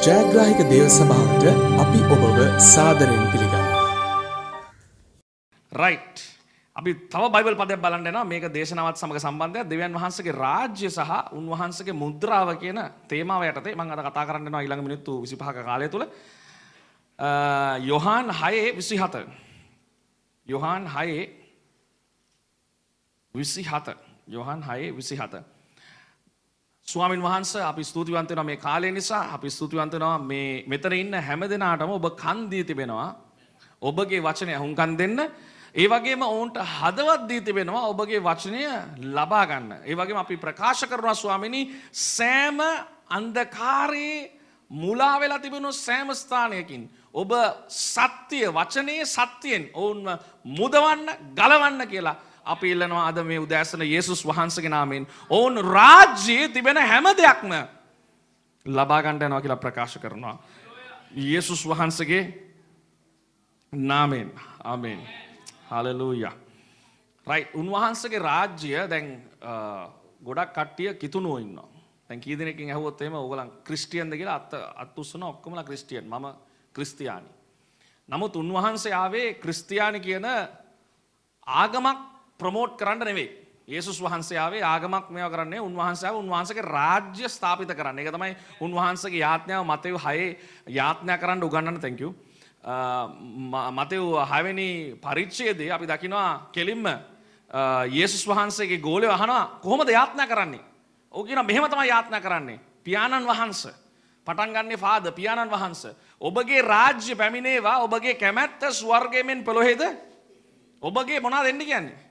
ජයග්‍රාහික දේව සභාවට අපි ඔබව සාදරයෙන් පිළිගන්නවා. රයිට් අපි තව බයිබල් පදයක් බලන්න යනවා. මේක දේශනාවත් සමග සම්බන්ධයක්. දෙවියන් වහන්සේගේ රාජ්‍ය සහ උන්වහන්සේගේ මුද්‍රාව කියන තේමාව යටතේ මම අද කතා කරන්න යනවා ඊළඟ මිනිත්තු 25ක කාලය තුල යොහාන් 6:27 යොහාන් 6:27 යොහාන් 6:27 ස්වාමින් වහන්සේ අපි ස්තුතිවන්ත වෙනවා මේ කාලය නිසා. අපි ස්තුතිවන්ත වෙනවා මේ මෙතන ඉන්න හැම දෙනාටම ඔබ කන් දී තිබෙනවා. ඔබගේ වචනය අහුම්කන් දෙන්න. ඒ වගේම ඔවුන්ට හදවත් දී තිබෙනවා ඔබගේ වචනය ලබා ගන්න. ඒ වගේම අපි ප්‍රකාශ කරනවා ස්වාමිනී සෑම අන්ධකාරයේ මුලා වෙලා තිබෙනු සෑම ස්ථානයකින් ඔබ සත්‍යය වචනයේ සත්‍යයෙන් ඔවුන්ව මුදවන්න ගලවන්න කියලා අපි ඉල්ලනවා අද මේ උදෑසන යේසුස් වහන්සේගේ නාමයෙන් ඔවුන් රාජ්‍යයේ තිබෙන හැම දෙයක්ම ලබා ගන්න යනවා කියලා ප්‍රකාශ කරනවා. යේසුස් වහන්සේගේ නාමයෙන්. ආමෙන්. හලලූයා. රයිට් උන්වහන්සේගේ රාජ්‍ය දැන් ගොඩක් කට්ටිය කිතුනුව ඉන්නවා. දැන් කී දෙනෙකින් ඇහුවොත් එහෙම ඕගොල්ලන් ක්‍රිස්ටියන්ද කියලා අත් අත් උස්සන ඔක්කොමලා ක්‍රිස්ටියන්. මම ක්‍රිස්තියානි. නමුත් උන්වහන්සේ ආවේ ක්‍රිස්තියානි කියන ආගමක් ප්‍රමෝට් කරන්න නෙවෙයි. යේසුස් වහන්සේ ආවේ ආගමක් මේවා කරන්නේ උන්වහන්සේ ආව උන්වහන්සේගේ රාජ්‍ය ස්ථාපිත කරන්න. ඒක තමයි උන්වහන්සේගේ යාඥාව මතෙව් 6 යාඥා කරන්න උගන්වන්න thank you. මතෙව් 6 වෙනි පරිච්ඡේදයේ අපි දකිනවා කෙලින්ම යේසුස් වහන්සේගේ ගෝලයෝ අහනවා කොහොමද යාඥා කරන්නේ? ඔව් කියනවා මෙහෙම තමයි යාඥා කරන්නේ. පියාණන් වහන්සේ පටන් ගන්නේ ෆාද පියාණන් වහන්සේ ඔබගේ රාජ්‍ය පැමිණේවා ඔබගේ කැමැත්ත ස්වර්ගයෙන් පොළොහේද ඔබගේ මොනවද දෙන්න කියන්නේ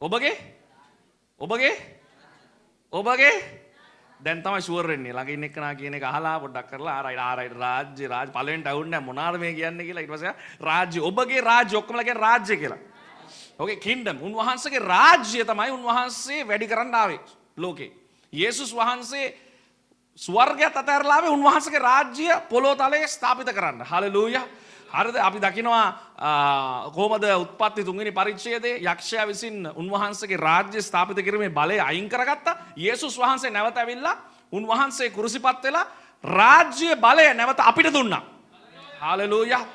ඔබගේ ඔබගේ ඔබගේ දැන් තමයි ෂුවර් වෙන්නේ ළඟ ඉන්න එක්කනා කියන එක අහලා පොඩ්ඩක් කරලා ආරයි ආරයි රාජ්‍ය රාජ් පළවෙනිට අවුන්නේ මොනවාද මේ කියන්නේ කියලා ඊට පස්සේ රාජ්‍ය ඔබගේ රාජ්‍ය ඔක්කොමලා කියන්නේ රාජ්‍ය කියලා. ඔකේ කින්ඩම් උන්වහන්සේගේ රාජ්‍ය තමයි උන්වහන්සේ වැඩි කරන්න ආවේ ලෝකේ. යේසුස් වහන්සේ ස්වර්ගයත් අතහැරලා ආවේ උන්වහන්සේගේ රාජ්‍ය පොළොව තලයේ ස්ථාපිත කරන්න. හලෙලූයා. හරිද අපි දකිනවා කොහොමද උත්පත්ති තුන්වෙනි පරිච්ඡේදයේ යක්ෂයා විසින් උන්වහන්සේගේ රාජ්‍ය ස්ථාපිත කිරීමේ බලය අයින් කරගත්තා. යේසුස් වහන්සේ නැවත ඇවිල්ලා උන්වහන්සේ කුරුසිපත් වෙලා රාජ්‍ය බලය නැවත අපිට දුන්නා. හාලෙලූයා.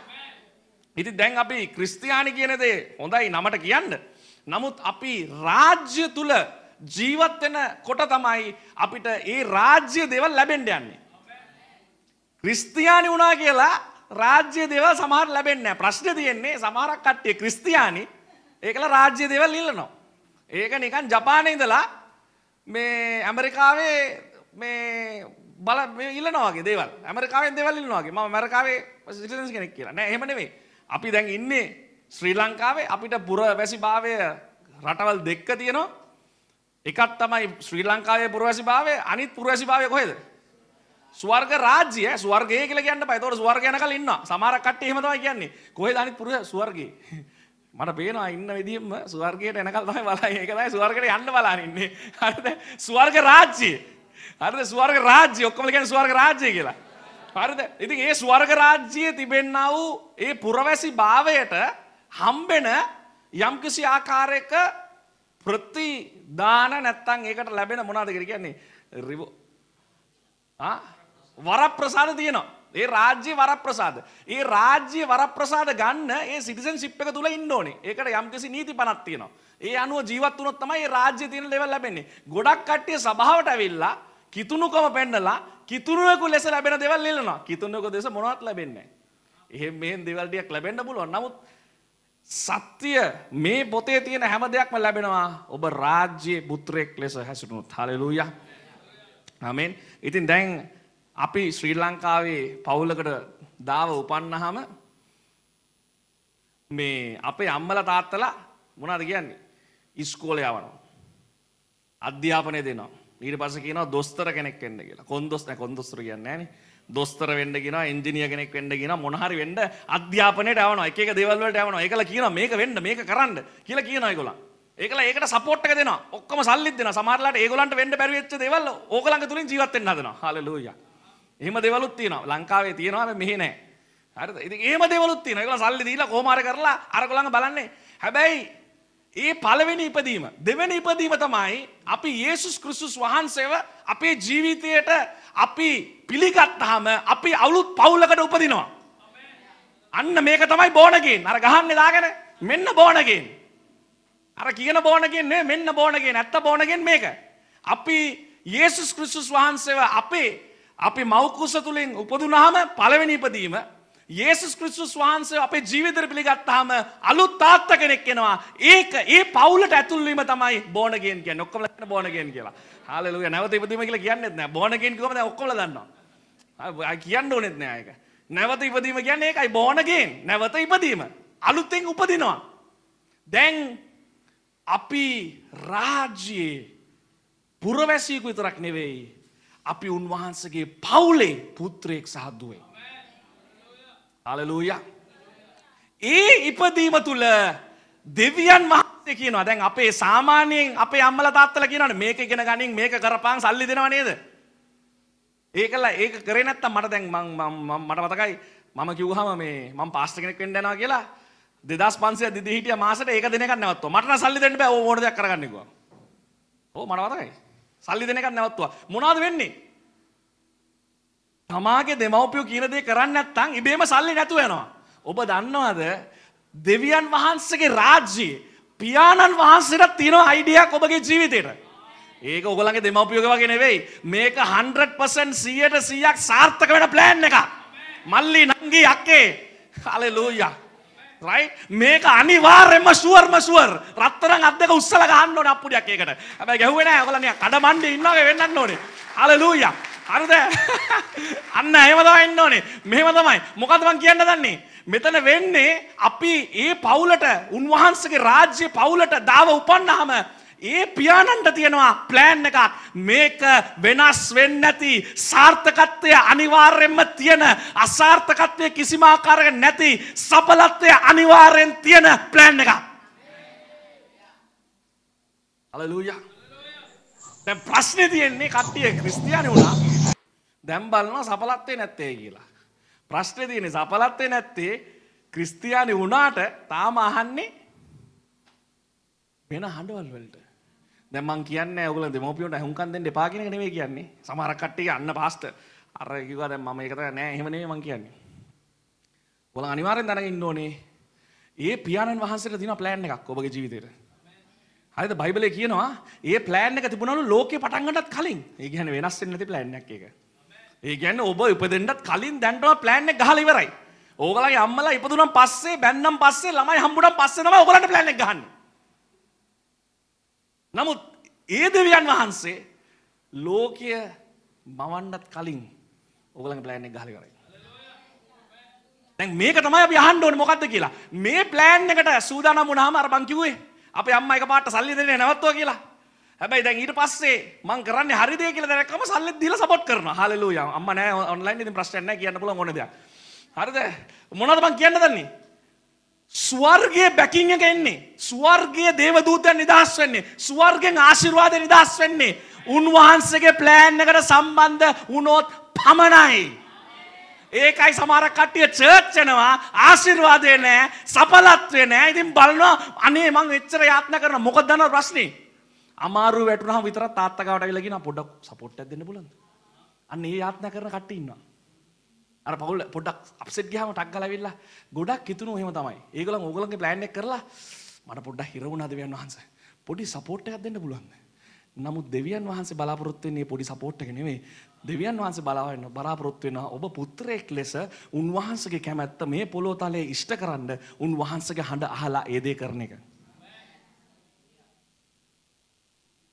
ඉතින් දැන් අපි ක්‍රිස්තියානි කියන දේ හොඳයි නමට කියන්න. නමුත් අපි රාජ්‍ය තුල ජීවත් වෙන කොට තමයි අපිට ඒ රාජ්‍ය දේවල් ලැබෙන්න යන්නේ. ක්‍රිස්තියානි වුණා කියලා රාජ්‍ය දේවල් සමහර ලැබෙන්නේ නැහැ. ප්‍රශ්නේ තියෙන්නේ සමහරක් කට්ටිය ක්‍රිස්තියානි ඒකලා රාජ්‍ය දේවල් ඉල්ලනවා. ඒක නිකන් ජපානයේ ඉඳලා මේ ඇමරිකාවේ මේ බල මේ ඉල්ලනවා වගේ දේවල්. ඇමරිකාවෙන් දේවල් ඉල්ලනවා වගේ. මම ඇමරිකාවේ සිටිසන්ස් කෙනෙක් කියලා. නෑ එහෙම නෙමෙයි. අපි දැන් ඉන්නේ ශ්‍රී ලංකාවේ අපිට පුරවැසිභාවය රටවල් දෙකක තියෙනවා. එකක් තමයි ශ්‍රී ලංකාවේ පුරවැසිභාවය අනිත් පුරවැසිභාවය කොහෙද? ස්වර්ග රාජ්‍ය ස්වර්ගය කියලා කියන්න බෑ. ඒතකොට ස්වර්ගය යනකල් ඉන්නවා. සමහර කට්ටිය එහෙම තමයි කියන්නේ. කොහෙද අනිත් පුරුෂ ස්වර්ගේ? මට පේනවා ඉන්න විදිහම ස්වර්ගයට එනකල් තමයි බලන්නේ. ඒක තමයි ස්වර්ගයට යන්න බලන ඉන්නේ. හරිද? ස්වර්ග රාජ්‍ය. හරිද? ස්වර්ග රාජ්‍ය ඔක්කොම කියන්නේ ස්වර්ග රාජ්‍ය කියලා. හරිද? ඉතින් ඒ ස්වර්ග රාජ්‍යයේ තිබෙන්නා වූ ඒ පුරවැසි භාවයට හම්බෙන යම්කිසි ආකාරයක ප්‍රතිදාන නැත්තම් ඒකට ලැබෙන මොනවද කියන්නේ? රිවෝ ආ වරප්‍රසාද තියෙනවා. ඒ රාජ්‍ය වරප්‍රසාද. ඒ රාජ්‍ය වරප්‍රසාද ගන්න ඒ සිටිසන්ෂිප් එක තුල ඉන්න ඕනේ. ඒකට යම්කිසි නීති පනක් තියෙනවා. ඒ අනුව ජීවත් වුණොත් තමයි ඒ රාජ්‍ය තියෙන ලෙවල් ලැබෙන්නේ. ගොඩක් කට්ටිය සභාවට ඇවිල්ලා කිතුණුකම පෙන්නලා කිතුණුවෙකු ලෙස ලැබෙන දේවල් ඉල්ලනවා. කිතුණුවෙකු දෙස මොනවත් ලැබෙන්නේ නැහැ. එහෙම මෙහෙන් දේවල් ටිකක් ලැබෙන්න පුළුවන්. නමුත් සත්‍ය මේ පොතේ තියෙන හැම දෙයක්ම ලැබෙනවා. ඔබ රාජ්‍යයේ පුත්‍රයෙක් ලෙස හැසිරුණොත්. හලෙලූයා. ආමෙන්. ඉතින් දැන් අපි ශ්‍රී ලංකාවේ පවුලකට දාව උපන්නහම මේ අපේ අම්මල තාත්තලා මොනවද කියන්නේ? ඉස්කෝලේ යවනවා. අධ්‍යාපනය දෙනවා. ඊට පස්සේ කියනවා දොස්තර කෙනෙක් වෙන්න කියලා. කොන්දොස් නැහැ කොන්දොස්තර කියන්නේ නැහනේ. දොස්තර වෙන්න කියනවා, එන්ජිනියර් කෙනෙක් වෙන්න කියනවා, මොන හරි වෙන්න අධ්‍යාපනයට යවනවා. එක එක දේවල් වලට යවනවා. ඒකලා කියනවා මේක වෙන්න, මේක කරන්න කියලා කියනවා ඒගොල්ලන්. ඒකලා ඒකට සපෝට් එක දෙනවා. ඔක්කොම සල්ලිත් දෙනවා. සමහරලාට ඒගොල්ලන්ට වෙන්න බැරි වෙච්ච දේවල් ඕගොල්ලන්ගේ තුලින් ජීවත් වෙන්න හදනවා. හalleluya. එහෙම දේවලුත් තියෙනවා. ලංකාවේ තියෙනවා මෙහෙ නෑ. හරිද? ඉතින් එහෙම දේවලුත් තියෙනවා. ඒගොල්ලෝ සල්ලි දීලා කොහොම හරි කරලා අරගොල්ලන්ව බලන්නේ. හැබැයි ඒ පළවෙනි ඉපදීම දෙවැනි ඉපදීම තමයි අපි යේසුස් කෘස්තුස් වහන්සේව අපේ ජීවිතයට අපි පිළිගත්තාම අපි අවුලුත් පවුලකට උපදිනවා. අන්න මේක තමයි බෝනගෙන් අර ගහන්නේ දාගෙන මෙන්න බෝනගෙන්. අර කියන බෝනගෙන් නෙවෙයි මෙන්න බෝනගෙන් ඇත්ත බෝනගෙන් මේක. අපි යේසුස් ක්‍රිස්තුස් වහන්සේව අපේ අපි මව්කුස තුලින් උපදුනාම පළවෙනි ඉපදීම යේසුස් ක්‍රිස්තුස් වහන්සේ අපේ ජීවිතයට පිළිගත්තාම අලුත් තාත්තා කෙනෙක් එනවා. ඒක ඒ පවුලට ඇතුල් වීම තමයි born again කියන්නේ. ඔක්කොම ලක්න born again කියලා. හalleluya. නැවත ඉපදීම කියලා කියන්නේත් නෑ. born again කිව්වම දැන් ඔක්කොම දන්නවා. ආ කියන්න ඕනෙත් නෑ ඒක. නැවත ඉපදීම කියන්නේ ඒකයි born again. නැවත ඉපදීම. අලුතෙන් උපදිනවා. දැන් අපි රාජ්‍යයේ පුරවැසියෙකු විතරක් නෙවෙයි. අපි උන්වහන්සේගේ පවුලේ පුත්‍රයෙක් සහ දුවේ. හලලූය. ඒ ඉපදීම තුළ දෙවියන් වහන්සේ කියනවා දැන් අපේ සාමාන්‍යයෙන් අපේ අම්මල තාත්තල කියනවනේ මේක ඉගෙන ගනින් මේක කරපන් සල්ලි දෙනව නේද? ඒකල ඒක කරේ නැත්තම් මට දැන් මම මට මතකයි මම කිව්වහම මේ මම පාස්ටර් කෙනෙක් වෙන්න යනවා කියලා 2500 දිදි හිටිය මාසෙට ඒක දෙන එකක් නැවතුවා. මට නම් සල්ලි දෙන්න බෑ ඕන දෙයක් කරගන්න කිව්වා. ඕ මට මතකයි. සල්ලි දෙන එකක් නැවතුවා. මොනවද වෙන්නේ? තමාගේ දෙමව්පියෝ කියන දේ කරන්නේ නැත්නම් ඉබේම සල්ලි නැතුව යනවා. ඔබ දන්නවද දෙවියන් වහන්සේගේ රාජ්‍යයේ පියාණන් වහන්සේට තියෙන අයිඩියාවක් ඔබගේ ජීවිතේට. ඒක ඔයගලගේ දෙමව්පියෝගේ වගේ නෙවෙයි. මේක 100% 100ට 100ක් සාර්ථක වෙන ප්ලෑන් එකක්. මල්ලි නංගි අක්කේ. හලෙලූයා. රයිට් මේක අනිවාර්යෙන්ම ෂුවර්ම ෂුවර්. රත්තරන් අත් දෙක උස්සලා ගහන්න ඕනේ අප්පුඩියක් ඒකට. හැබැයි ගැහුවේ නෑ. ඔයගලන් නිකන් කඩමණ්ඩේ ඉන්නවා වගේ වෙන්නන්න ඕනේ. හලෙලූයා. හරිද? අන්න එහෙම තමයි ඉන්න ඕනේ. මෙහෙම තමයි. මොකද මං කියන්න දන්නේ? මෙතන වෙන්නේ අපි ඒ පවුලට උන්වහන්සේගේ රාජ්‍ය පවුලට දාව උපන්නාම ඒ පියාණන්ට තියෙනවා ප්ලෑන් එකක් මේක වෙනස් වෙන්නේ නැති සාර්ථකත්වය අනිවාර්යෙන්ම තියෙන අසාර්ථකත්වය කිසිම ආකාරයක නැති සඵලත්වය අනිවාර්යෙන් තියෙන ප්ලෑන් එකක්. හලෙලූයා. දැන් ප්‍රශ්නේ තියෙන්නේ කට්ටිය ක්‍රිස්තියානි වුණා. දැන් බලනවා සඵලත්වේ නැත්තේ කියලා. ප්‍රශ්නේ තියෙන්නේ සඵලත්වේ නැත්තේ ක්‍රිස්තියානි වුණාට තාම අහන්නේ වෙන හඬවල් වලට. දැන් මං කියන්නේ ඔයගොල්ලෝ දෙමෝපියන්ට අහුම්කම් දෙන්න එපා කියන එක නෙවෙයි කියන්නේ. සමහර කට්ටිය අන්න පාස්ටර් අර කිව්වා දැන් මම ඒක තමයි නෑ එහෙම නෙවෙයි මං කියන්නේ. ඔයාලා අනිවාර්යෙන් දැනගෙන ඉන්න ඕනේ. ඒ පියාණන් වහන්සේට තියෙන ප්ලෑන් එකක් ඔබගේ ජීවිතේට. හරිද බයිබලේ කියනවා ඒ ප්ලෑන් එක තිබුණලු ලෝකේ පටන් ගන්නත් කලින්. ඒ කියන්නේ වෙනස් වෙන්නේ නැති ප්ලෑන් එකක් ඒක. ඒ කියන්නේ ඔබ ඉපදෙන්නත් කලින් දැන්ටම ප්ලෑන් එක ගහලා ඉවරයි. ඕගලගේ අම්මලා ඉපදුනන් පස්සේ බැන්නම් පස්සේ ළමයි හම්බුනන් පස්සේ තමයි ඕගලන්ට ප්ලෑන් එක ගහන්නේ. නමුත් ඒ දෙවියන් වහන්සේ ලෝකය මවන්නත් කලින් ඕගලගේ ප්ලෑන් එක ගහලා ඉවරයි. දැන් මේක තමයි අපි අහන්න ඕනේ මොකද්ද කියලා. මේ ප්ලෑන් එකට සූදානම් වුණාම අර බං කිව්වේ අපේ අම්මා එකපාරට සල්ලි දෙන්නේ නැවතුවා කියලා. හැබැයි දැන් ඊට පස්සේ මං කරන්නේ හරි දේ කියලා දැනගත්තම සල්ලිත් දීලා සපෝට් කරනවා. හalleluya. අම්මා නෑ ඔන්ලයින් ඉතින් ප්‍රශ්නයක් නෑ කියන්න පුළුවන් ඕන දෙයක්. හරිද? මොනවද මං කියන්න දන්නේ? ස්වර්ගයේ බැකින් එක එන්නේ. ස්වර්ගයේ දේවදූතයන් නිදහස් වෙන්නේ. ස්වර්ගෙන් ආශිර්වාද නිදහස් වෙන්නේ. උන්වහන්සේගේ ප්ලෑන් එකට සම්බන්ධ වුණොත් පමණයි. ඒකයි සමහර කට්ටිය චර්ච් යනවා ආශිර්වාදේ නැහැ සඵලත්වේ නැහැ ඉතින් බලනවා අනේ මං එච්චර යාත්නා කරන මොකද දන්නව ප්‍රශ්නේ අමාරු වැටුනහම විතරක් තාත්තා ගාවට ඇවිල්ලා කියනවා පොඩ්ඩක් සපෝට් එකක් දෙන්න පුළුවන්ද අන්න ඒ යාත්නා කරන කට්ටිය ඉන්නවා අර පවුල පොඩ්ඩක් අප්සෙට් ගියාම ටක් ගාලා ඇවිල්ලා ගොඩක් හිතුණු එහෙම තමයි ඒගොල්ලන් ඕගොල්ලන්ගේ ප්ලෑන් එක කරලා මට පොඩ්ඩක් හිර වුණා දෙවියන් වහන්සේ පොඩි සපෝට් එකක් දෙන්න පුළුවන්ද නමුත් දෙවියන් වහන්සේ බලාපොරොත්තු වෙන්නේ පොඩි සපෝට් එක නෙමෙයි දෙවියන් වහන්සේ බලාවෙන්න බලාපොරොත්තු වෙනවා ඔබ පුත්‍රයෙක් ලෙස උන්වහන්සේගේ කැමැත්ත මේ පොළොව තලයේ ඉෂ්ට කරන්න උන්වහන්සේගේ හඬ අහලා ඒ දේ කරන එක.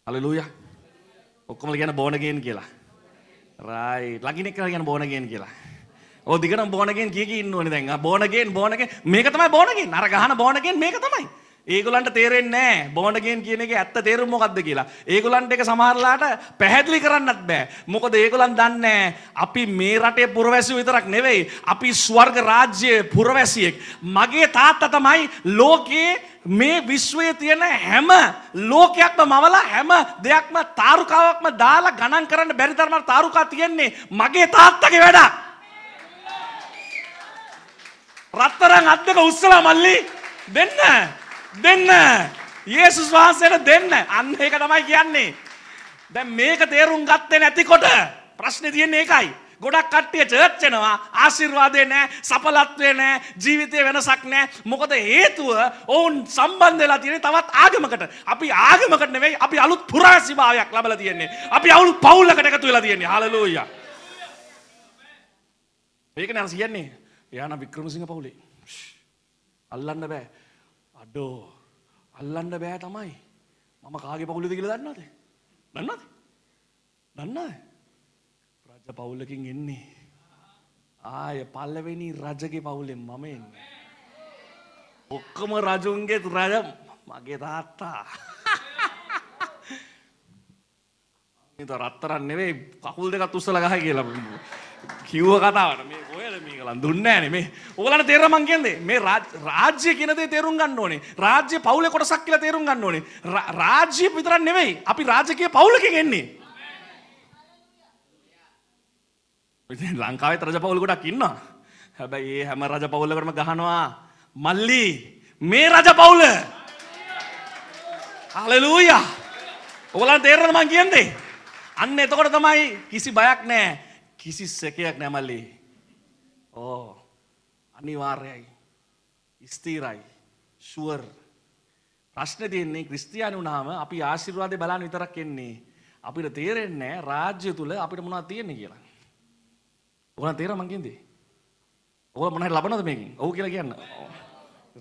හලෙලූයා. ඔක්කොම කියන බෝන් අගේන් කියලා. රයිට්. ලකිනෙක් කියලා කියන බෝන් අගේන් කියලා. ඔය දිගටම බෝන් අගේන් කිය කී ඉන්න ඕනේ දැන්. බෝන් අගේන් බෝන් අගේන් මේක තමයි බෝන් අගේන්. අර ගහන බෝන් අගේන් මේක තමයි. ඒගොල්ලන්ට තේරෙන්නේ නැහැ බෝන්ඩගේන් කියන එකේ ඇත්ත තේරුම මොකක්ද කියලා. ඒගොල්ලන්ට ඒක සමහරලාට පැහැදිලි කරන්නත් බෑ. මොකද ඒගොල්ලන් දන්නේ අපි මේ රටේ පුරවැසියෝ විතරක් නෙවෙයි. අපි ස්වර්ග රාජ්‍යයේ පුරවැසියෙක්. මගේ තාත්තා තමයි ලෝකේ මේ විශ්වයේ තියෙන හැම ලෝකයක්ම මවලා හැම දෙයක්ම තාරුකාවක්ම දාලා ගණන් කරන්න බැරි තරමට තාරුකා තියෙන්නේ මගේ තාත්තගේ වැඩක්. රත්තරන් අත් දෙක උස්සලා මල්ලි දෙන්න දෙන්න. යේසුස් වහන්සේට දෙන්න. අන්න ඒක තමයි කියන්නේ. දැන් මේක තේරුම් ගත්තේ නැතිකොට ප්‍රශ්නේ තියෙන්නේ ඒකයි. ගොඩක් කට්ටිය චර්ච් යනවා ආශිර්වාදේ නැහැ සඵලත්වේ නැහැ ජීවිතේ වෙනසක් නැහැ. මොකද හේතුව ඔවුන් සම්බන්ධ වෙලා තියෙන්නේ තවත් ආගමකට. අපි ආගමකට නෙවෙයි අපි අලුත් පුරාසිභාවයක් ලබලා තියෙන්නේ. අපි අලුත් පවුලකට එකතු වෙලා තියෙන්නේ. හලලූයා ඒක නෑ කියන්නේ එයා නම් වික්‍රමසිංහ පවුලේ. අල්ලන්න බෑ. අඩෝ. අල්ලන්න බෑ තමයි. මම කාගේ පවුලද කියලා දන්නවද? දන්නවද? දන්නවද? රජ පවුලකින් එන්නේ. ආය පල්ලවෙනි රජගේ පවුලෙන් මම එන්නේ. ඔක්කොම රජුන්ගේත් රජ මගේ තාත්තා. ඉත රත්තරන් නෙවෙයි කකුල් දෙකත් උස්සල ගහ කියලා කිව්ව. කතාවට මේ ඔයද මේකලන් දුන්නේ නැහැ මේ ඕගලන්ට තේරෙනවා මං කියන්නේ මේ රාජ්‍ය කියන දේ තේරුම් ගන්න ඕනේ රාජ්‍ය පවුලේ කොටසක් කියලා තේරුම් ගන්න ඕනේ රාජ්‍ය විතරක් නෙවෙයි අපි රාජකීය පවුලකින් එන්නේ ඉතින් ලංකාවෙත් රජ පවුල් ගොඩක් ඉන්නවා. හැබැයි ඒ හැම රජ පවුලකටම ගහනවා මල්ලි මේ රජ පවුල. හලෙලූයා. ඔයගලන්ට තේරෙනවද මං කියන්නේ? අන්න එතකොට තමයි කිසි බයක් නැහැ. කිසි සැකයක් නැහැ මල්ලි. ඕ අනිවාර්යයි. ස්ථිරයි. ෂුවර්. ප්‍රශ්නේ තියෙන්නේ ක්‍රිස්තියානි වුණාම අපි ආශිර්වාදේ බලන්න විතරක් එන්නේ. අපිට තේරෙන්නේ රාජ්‍ය තුල අපිට මොනවද තියෙන්නේ කියලා. ඔයාලා තේරෙනවද මං කියන්නේ? ඔයාලා මොනවද ලබනවද මේකෙන්? ඔව් කියලා කියන්න.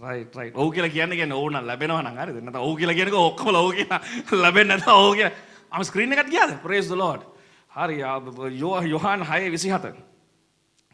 Right right. ඔව් කියලා කියන්නේ කියන්නේ ඕන ලැබෙනවා නම් හරිද? නැත්නම් ඔව් කියලා කියනකොට ඔක්කොම ඔව් කියලා ලැබෙන්නේ නැත්නම් ඔව් කියලා. අම ස්ක්‍රීන් එකට ගියාද? praise the lord. හරි යොහාන් 6:27.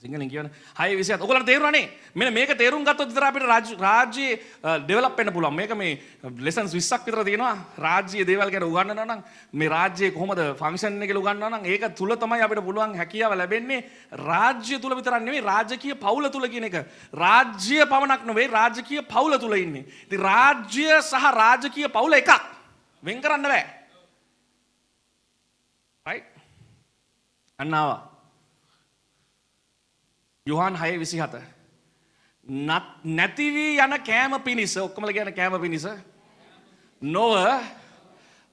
සිංහලෙන් කියන 6 27 ඔයගොල්ලන්ට තේරුණානේ මෙන්න මේක තේරුම් ගත්තොත් විතර අපිට රාජ්‍යයේ ඩෙවලොප් වෙන්න පුළුවන්. මේක මේ ලෙසන්ස් 20ක් විතර තියෙනවා. රාජ්‍යයේ දේවල් ගැන උගන්වනවා නම් මේ රාජ්‍යයේ කොහොමද ෆන්ක්ෂන් එක උගන්වනවා නම් ඒක තුල තමයි අපිට පුළුවන් හැකියාව ලැබෙන්නේ. රාජ්‍ය තුල විතරක් නෙවෙයි රාජකීය පවුල තුල කියන එක. රාජ්‍ය පමණක් නෙවෙයි රාජකීය පවුල තුල ඉන්නේ. ඉතින් රාජ්‍ය සහ රාජකීය පවුල එකක්. වෙන් කරන්න බෑ. Right? අන්නාවා. යොහන් හය විසි හත. නැතිවී යන කෑම පිණිස ඔක්කොමල ගැන කෑම පිණිස නොව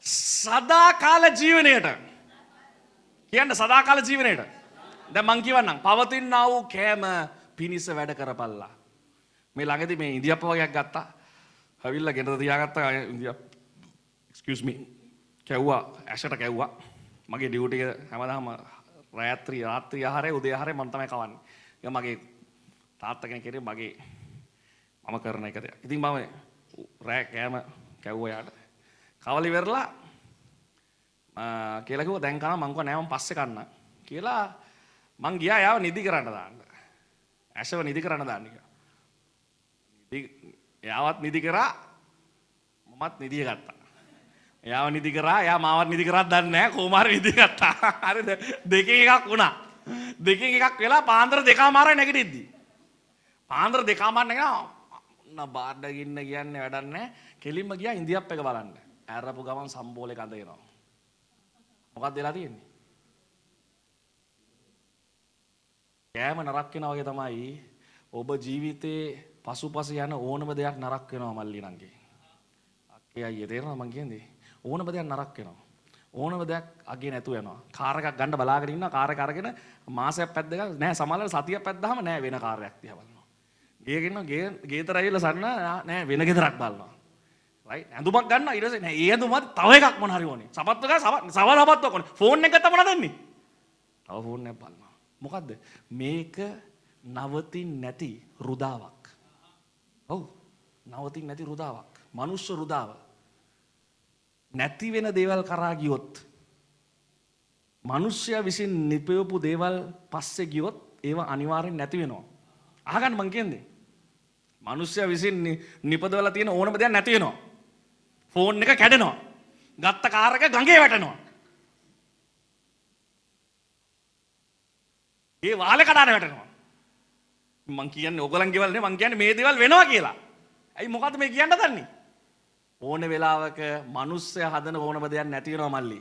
සදාකාල ජීවනයට. කියන්න සදාකාල ජීවනයට. ද මංකිවන්නම් පවතින්න වූ කෑම පිණිස වැඩ කරපල්ලා. මේ ළඟති මේ ඉදිියප වගයක් ගත්තා. හැවිල්ල ගෙනද තියාගත්ත ඉදිිය එක්ස්කස්මි කැව්වා ඇෂට කැව්වා. මගේ ඩියුටික හැමදාම රෑත්‍රී රාත්‍රී ආහාරය උදේ හරය මන්තමයි කවන්නේ. ඒ මගේ තාත්තා කෙනෙක් කෙරේ මගේ මම කරන එක දෙයක්. ඉතින් මම රෑ කෑම කැව්වා යාට. කවල ඉවරලා කියලා කිව්වා දැන් කනවා මං කිව්වා නෑ මං පස්සේ කන්න කියලා මං ගියා යාව නිදි කරන්න දාන්න. ඇෂව නිදි කරන්න දාන්න කියලා. නිදි යාවත් නිදි කරා මමත් නිදිය ගත්තා. එයාව නිදි කරා එයා මාවත් නිදි කරත් දන්නේ නැහැ කොහොම හරි නිදි ගත්තා. හරිද? දෙකෙන් එකක් වුණා. දෙකින් එකක් වෙලා පාන්දර දෙකාමාරයි නැගිටිද්දි. පාන්දර දෙකාමාර නැගිනවා. ඔන්න බාඩගින්න කියන්නේ වැඩක් නැහැ. කෙලින්ම ගියා ඉන්දියාප් එක බලන්න. ඇරපු ගමන් සම්බෝලේ කඳ එනවා. මොකක්ද වෙලා තියෙන්නේ? කෑම නරක් වෙනවා වගේ තමයි ඔබ ජීවිතේ පසුපස යන ඕනම දෙයක් නරක් වෙනවා මල්ලි නංගේ. අක්කේ අයියේ තේරෙනවද මං කියන්නේ? ඕනම දෙයක් නරක් වෙනවා. ඕනම දෙයක් අගේ නැතු යනවා. කාර් එකක් ගන්න බලාගෙන ඉන්නවා කාර් එක අරගෙන මාසයක් පැද්දගල් නෑ සමහරවල් සතියක් පැද්දාම නෑ වෙන කාර්යයක් දිහා බලනවා. ගේ ගෙන්න ගේ ගේතර ඇවිල්ලා සන්න නෑ වෙන ගෙදරක් බලනවා. රයිට් ඇඳුමක් ගන්න ඊට පස්සේ නෑ ඒ ඇඳුමත් තව එකක් මොන හරි ඕනේ. සපත්තු ගා සවල් හපත්තු ඕනේ. ෆෝන් එක ගත්තා මොනවද වෙන්නේ? තව ෆෝන් එකක් බලනවා. මොකද්ද? මේක නවතින් නැති රුදාවක්. ඔව්. නවතින් නැති රුදාවක්. මනුෂ්‍ය රුදාව. නැති වෙන දේවල් කරා ගියොත් මිනිස්සයා විසින් නිපයවපු දේවල් පස්සේ ගියොත් ඒවා අනිවාර්යෙන් නැති වෙනවා. අහගන්න මං කියන්නේ. මිනිස්සයා විසින් නිපදවලා තියෙන ඕනම දෙයක් නැති වෙනවා. ෆෝන් එක කැඩෙනවා. ගත්ත කාර් එක ගඟේ වැටෙනවා. ඒ වාලේ කඩාන වැටෙනවා. මං කියන්නේ ඕගලන් ගෙවල් නේ මං කියන්නේ මේ දේවල් වෙනවා කියලා. ඇයි මොකද්ද මේ කියන්න දන්නේ? ඕන වෙලාවක මනුස්සය හදන ඕනම දෙයක් නැති වෙනවා මල්ලි.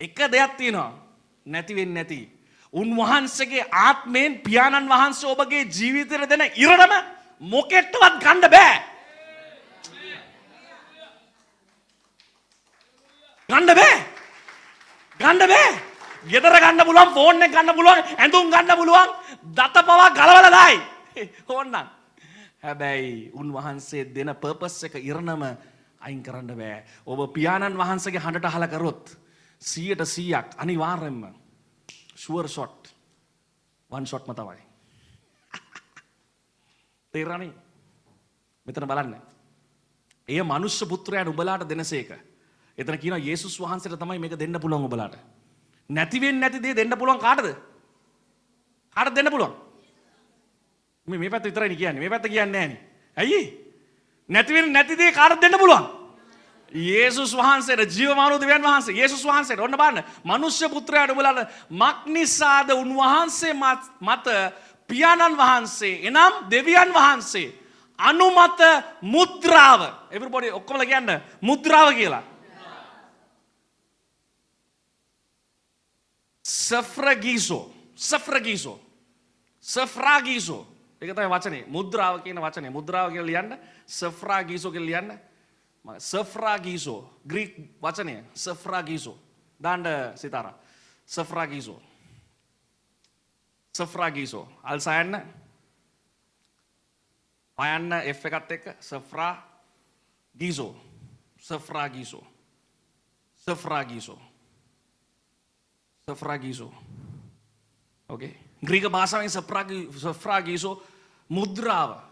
එක දෙයක් තියෙනවා නැති වෙන්නේ නැති. උන්වහන්සේගේ ආත්මයෙන් පියාණන් වහන්සේ ඔබගේ ජීවිතයට දෙන ඉරණම මොකෙට්ටවත් ගන්න බෑ. ගන්න බෑ. ගන්න බෑ. ගෙදර ගන්න පුළුවන් ෆෝන් එක ගන්න පුළුවන් ඇඳුම් ගන්න පුළුවන් දත පවා ගලවලා දායි. ඕන්නම්. හැබැයි උන්වහන්සේ දෙන පර්පස් එක ඉරණම අයින් කරන්න බෑ. ඔබ පියාණන් වහන්සේගේ හඬට අහලා කරොත් 100ට 100ක් අනිවාර්යෙන්ම ෂුවර් ෂොට් වන් ෂොට්ම තමයි. තේරෙනවනේ? මෙතන බලන්න. එය මනුෂ්‍ය පුත්‍රයාට උබලාට දෙනසේක. එතන කියනවා යේසුස් වහන්සේට තමයි මේක දෙන්න පුළුවන් ඔබලාට. නැති වෙන්නේ නැති දේ දෙන්න පුළුවන් කාටද? කාටද දෙන්න පුළුවන්? මේ මේ පැත්ත විතරයි කියන්නේ. මේ පැත්ත කියන්නේ නැහනේ. ඇයි? නැති වෙන්නේ නැති දේ කාටද දෙන්න පුළුවන්? යේසුස් වහන්සේට ජීවමාන දෙවියන් වහන්සේ? යේසුස් වහන්සේට. ඔන්න බලන්න. මනුෂ්‍ය පුත්‍රයාට ඔබලාට මක් නිසාද උන්වහන්සේ මත පියාණන් වහන්සේ එනම් දෙවියන් වහන්සේ අනුමත මුද්‍රාව. එවරිබොඩි ඔක්කොමලා කියන්න. මුද්‍රාව කියලා. සෆ්‍රගීසෝ. සෆ්‍රගීසෝ. සෆ්‍රාගීසෝ. ඒක තමයි වචනේ. මුද්‍රාව කියන වචනේ. මුද්‍රාව කියලා ලියන්න සෆ්‍රාගීසෝ කියලා ලියන්න. සෆ්‍රාගීසෝ. ග්‍රීක් වචනය. සෆ්‍රාගීසෝ. දාන්න සිතාරා. සෆ්‍රාගීසෝ. සෆ්‍රාගීසෝ. අල්සයන්න පයන්න F එකත් එක්ක. සෆ්‍රා ගීසෝ සෆ්‍රාගීසෝ. සෆ්‍රාගීසෝ. සෆ්‍රාගීසෝ. ඕකේ ග්‍රීක භාෂාවෙන් සෆ්‍රාගීසෝ මුද්‍රාව